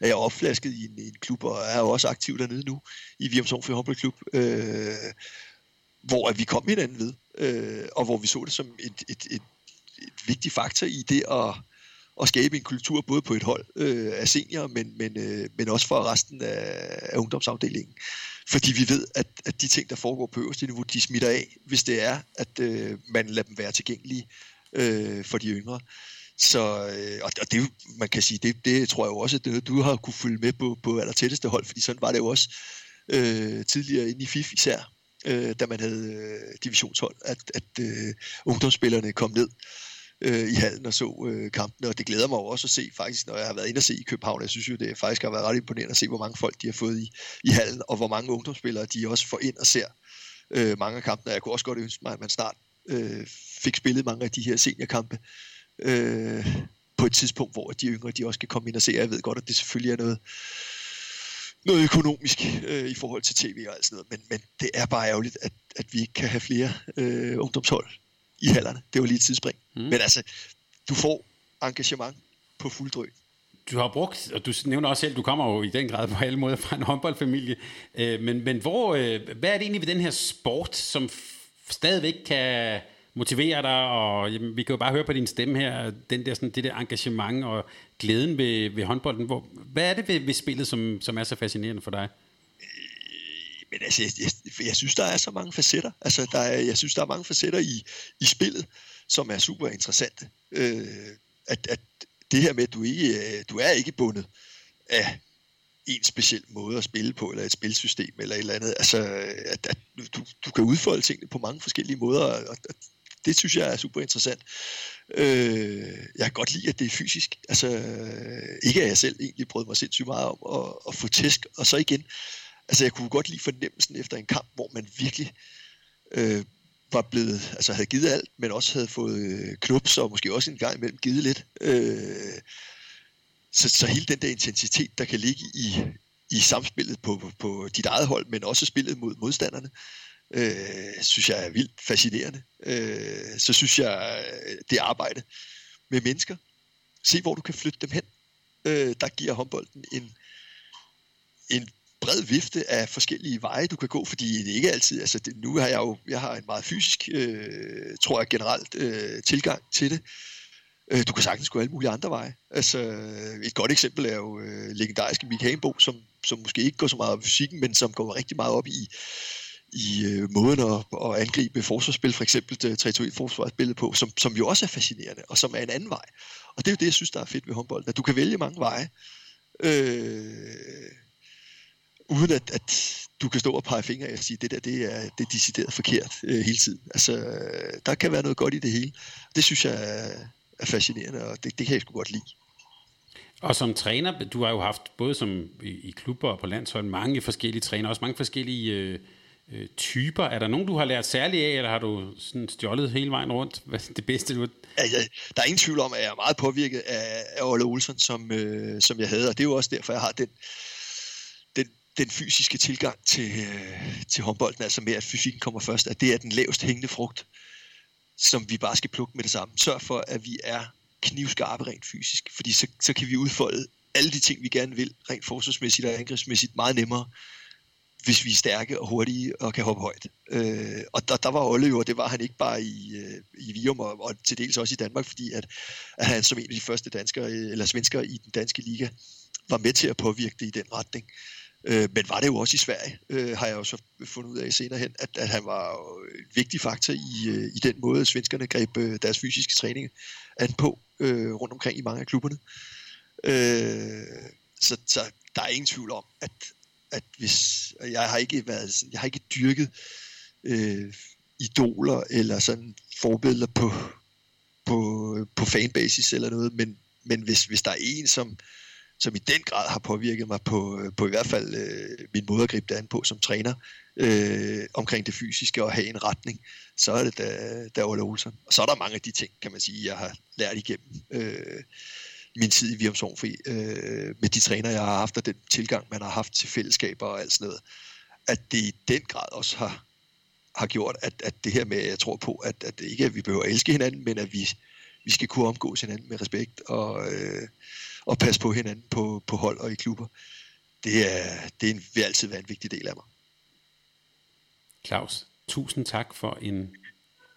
jeg er opflasket i en, i en klub, og er jo også aktiv dernede nu, i Virum Songfjord Håndboldklub, øh, hvor at vi kom hinanden ved, øh, og hvor vi så det som et, et, et, et vigtig faktor i det at, at skabe en kultur både på et hold øh, af seniorer, men, men, øh, men også for resten af, af ungdomsafdelingen. Fordi vi ved, at, at de ting, der foregår på øverste niveau, de smitter af, hvis det er, at øh, man lader dem være tilgængelige øh, for de yngre. Så, øh, og det, man kan sige, det, det tror jeg jo også, at du har kunne følge med på, på allertætteste hold, fordi sådan var det jo også øh, tidligere inde i FIF især, øh, da man havde øh, divisionshold, at, at øh, ungdomsspillerne kom ned øh, i hallen og så øh, kampene, og det glæder mig også at se faktisk, når jeg har været inde og se i København. Jeg synes jo, det faktisk har været ret imponerende at se, hvor mange folk de har fået i, i hallen, og hvor mange ungdomsspillere de også får ind og ser øh, mange af kampene. Jeg kunne også godt ønske mig, at man snart øh, fik spillet mange af de her seniorkampe øh, på et tidspunkt, hvor de yngre de også kan komme ind og se. Jeg ved godt, at det selvfølgelig er noget, noget økonomisk øh, i forhold til tv og alt sådan noget, men, men det er bare ærgerligt, at, at vi ikke kan have flere øh, ungdomshold i hallerne. Det var lige et tidsspring. Mm. Men altså, du får engagement på fuld drøg. Du har brugt, og du nævner også selv, du kommer jo i den grad på alle måder fra en håndboldfamilie, øh, men, men hvor, øh, hvad er det egentlig ved den her sport, som stadigvæk kan motivere dig, og jamen, vi kan jo bare høre på din stemme her, den der, sådan, det der engagement og glæden ved, ved håndbolden. Hvor, hvad er det ved, ved spillet, som, som er så fascinerende for dig? Men altså, jeg, jeg, jeg synes, der er så mange facetter. Altså, der er, jeg synes, der er mange facetter i, i spillet, som er super interessante. Øh, at, at det her med, at du, ikke, øh, du er ikke bundet af en speciel måde at spille på, eller et spilsystem, eller et eller andet. Altså, at, at du, du kan udfolde tingene på mange forskellige måder, og, og det synes jeg er super interessant. Øh, jeg kan godt lide, at det er fysisk. Altså, øh, ikke at jeg selv egentlig prøvede mig sindssygt meget om at, at få tæsk, og så igen, altså jeg kunne godt lide fornemmelsen efter en kamp, hvor man virkelig øh, var blevet, altså havde givet alt, men også havde fået øh, knups, og måske også en gang imellem givet lidt. Øh, så, så hele den der intensitet, der kan ligge i, i samspillet på, på, på dit eget hold, men også spillet mod modstanderne, øh, synes jeg er vildt fascinerende. Øh, så synes jeg, øh, det arbejde med mennesker, se hvor du kan flytte dem hen, øh, der giver håndbolden en, en bred vifte af forskellige veje, du kan gå, fordi det ikke altid, altså det, nu har jeg jo, jeg har en meget fysisk, øh, tror jeg generelt, øh, tilgang til det. Øh, du kan sagtens gå alle mulige andre veje. Altså, et godt eksempel er jo øh, legendariske Mik Hagenbo, som, som måske ikke går så meget op i fysikken, men som går rigtig meget op i, i øh, måden at, at angribe forsvarsspil, for eksempel øh, 3-2-1 forsvarsspillet på, som, som jo også er fascinerende, og som er en anden vej. Og det er jo det, jeg synes, der er fedt ved håndbold, at du kan vælge mange veje, øh, uden at, at du kan stå og pege fingre og sige, det der, det er, det er decideret forkert øh, hele tiden. Altså, der kan være noget godt i det hele. Det synes jeg er, er fascinerende, og det, det kan jeg sgu godt lide. Og som træner, du har jo haft både som i, i klubber og på landshold mange forskellige træner, også mange forskellige øh, øh, typer. Er der nogen, du har lært særligt af, eller har du sådan stjålet hele vejen rundt? Hvad det bedste, du Altså, der er ingen tvivl om, at jeg er meget påvirket af, af Olle Olsen, som, øh, som jeg havde, og det er jo også derfor, jeg har den, den, den fysiske tilgang til, øh, til håndbolden, altså med, at fysikken kommer først, at det er den lavest hængende frugt, som vi bare skal plukke med det samme. Sørg for, at vi er knivskarpe rent fysisk, fordi så, så kan vi udfolde alle de ting, vi gerne vil, rent forsvarsmæssigt og angrebsmæssigt, meget nemmere, hvis vi er stærke og hurtige og kan hoppe højt. Øh, og der, der var Olle jo, og det var han ikke bare i, øh, i Vium og, og til dels også i Danmark, fordi at, at han som en af de første danskere, eller svenskere i den danske liga, var med til at påvirke det i den retning. Øh, Øh, men var det jo også i Sverige, øh, har jeg jo så fundet ud af senere hen, at, at han var en vigtig faktor i, øh, i den måde, svenskerne greb øh, deres fysiske træning an på øh, rundt omkring i mange af klubberne. Øh, så, så der er ingen tvivl om, at, at hvis jeg har ikke været, jeg har ikke dyrket øh, idoler eller sådan forbilleder på, på, på fanbasis eller noget, men, men hvis, hvis der er en, som, som i den grad har påvirket mig på, øh, på i hvert fald øh, min måde at gribe det an på som træner, øh, omkring det fysiske og have en retning, så er det da, da Ole Olsen. Og så er der mange af de ting, kan man sige, jeg har lært igennem øh, min tid i Virums Sovnfri, øh, med de træner, jeg har haft, og den tilgang, man har haft til fællesskaber og alt sådan noget, at det i den grad også har, har gjort, at, at det her med, jeg tror på, at, at det ikke er, at vi behøver at elske hinanden, men at vi, vi skal kunne omgås hinanden med respekt og, øh, og passe på hinanden på, på hold og i klubber. Det, er, det er en, vil altid være en vigtig del af mig. Claus, tusind tak for en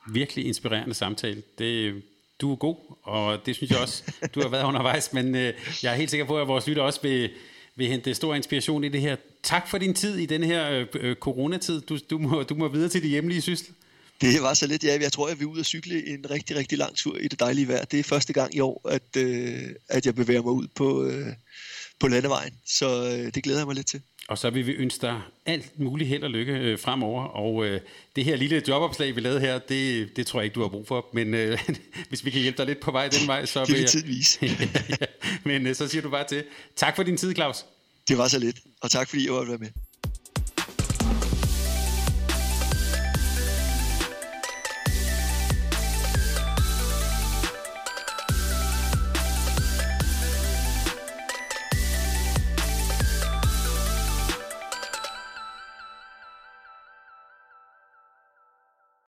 virkelig inspirerende samtale. Det, du er god, og det synes jeg også, du har været undervejs, men øh, jeg er helt sikker på, at vores lytter også vil, vil hente stor inspiration i det her. Tak for din tid i den her øh, øh, coronatid. Du, du, må, du må videre til de hjemlige syssel. Det var så lidt, ja. Jeg tror, jeg vil ud og cykle en rigtig, rigtig lang tur i det dejlige vejr. Det er første gang i år, at, øh, at jeg bevæger mig ud på, øh, på landevejen. Så øh, det glæder jeg mig lidt til. Og så vil vi ønske dig alt muligt held og lykke øh, fremover. Og øh, det her lille jobopslag, vi lavede her, det, det tror jeg ikke, du har brug for. Men øh, hvis vi kan hjælpe dig lidt på vej den vej, så vil jeg... Det vil ja, Men øh, så siger du bare til. Tak for din tid, Claus. Det var så lidt, og tak fordi jeg var med.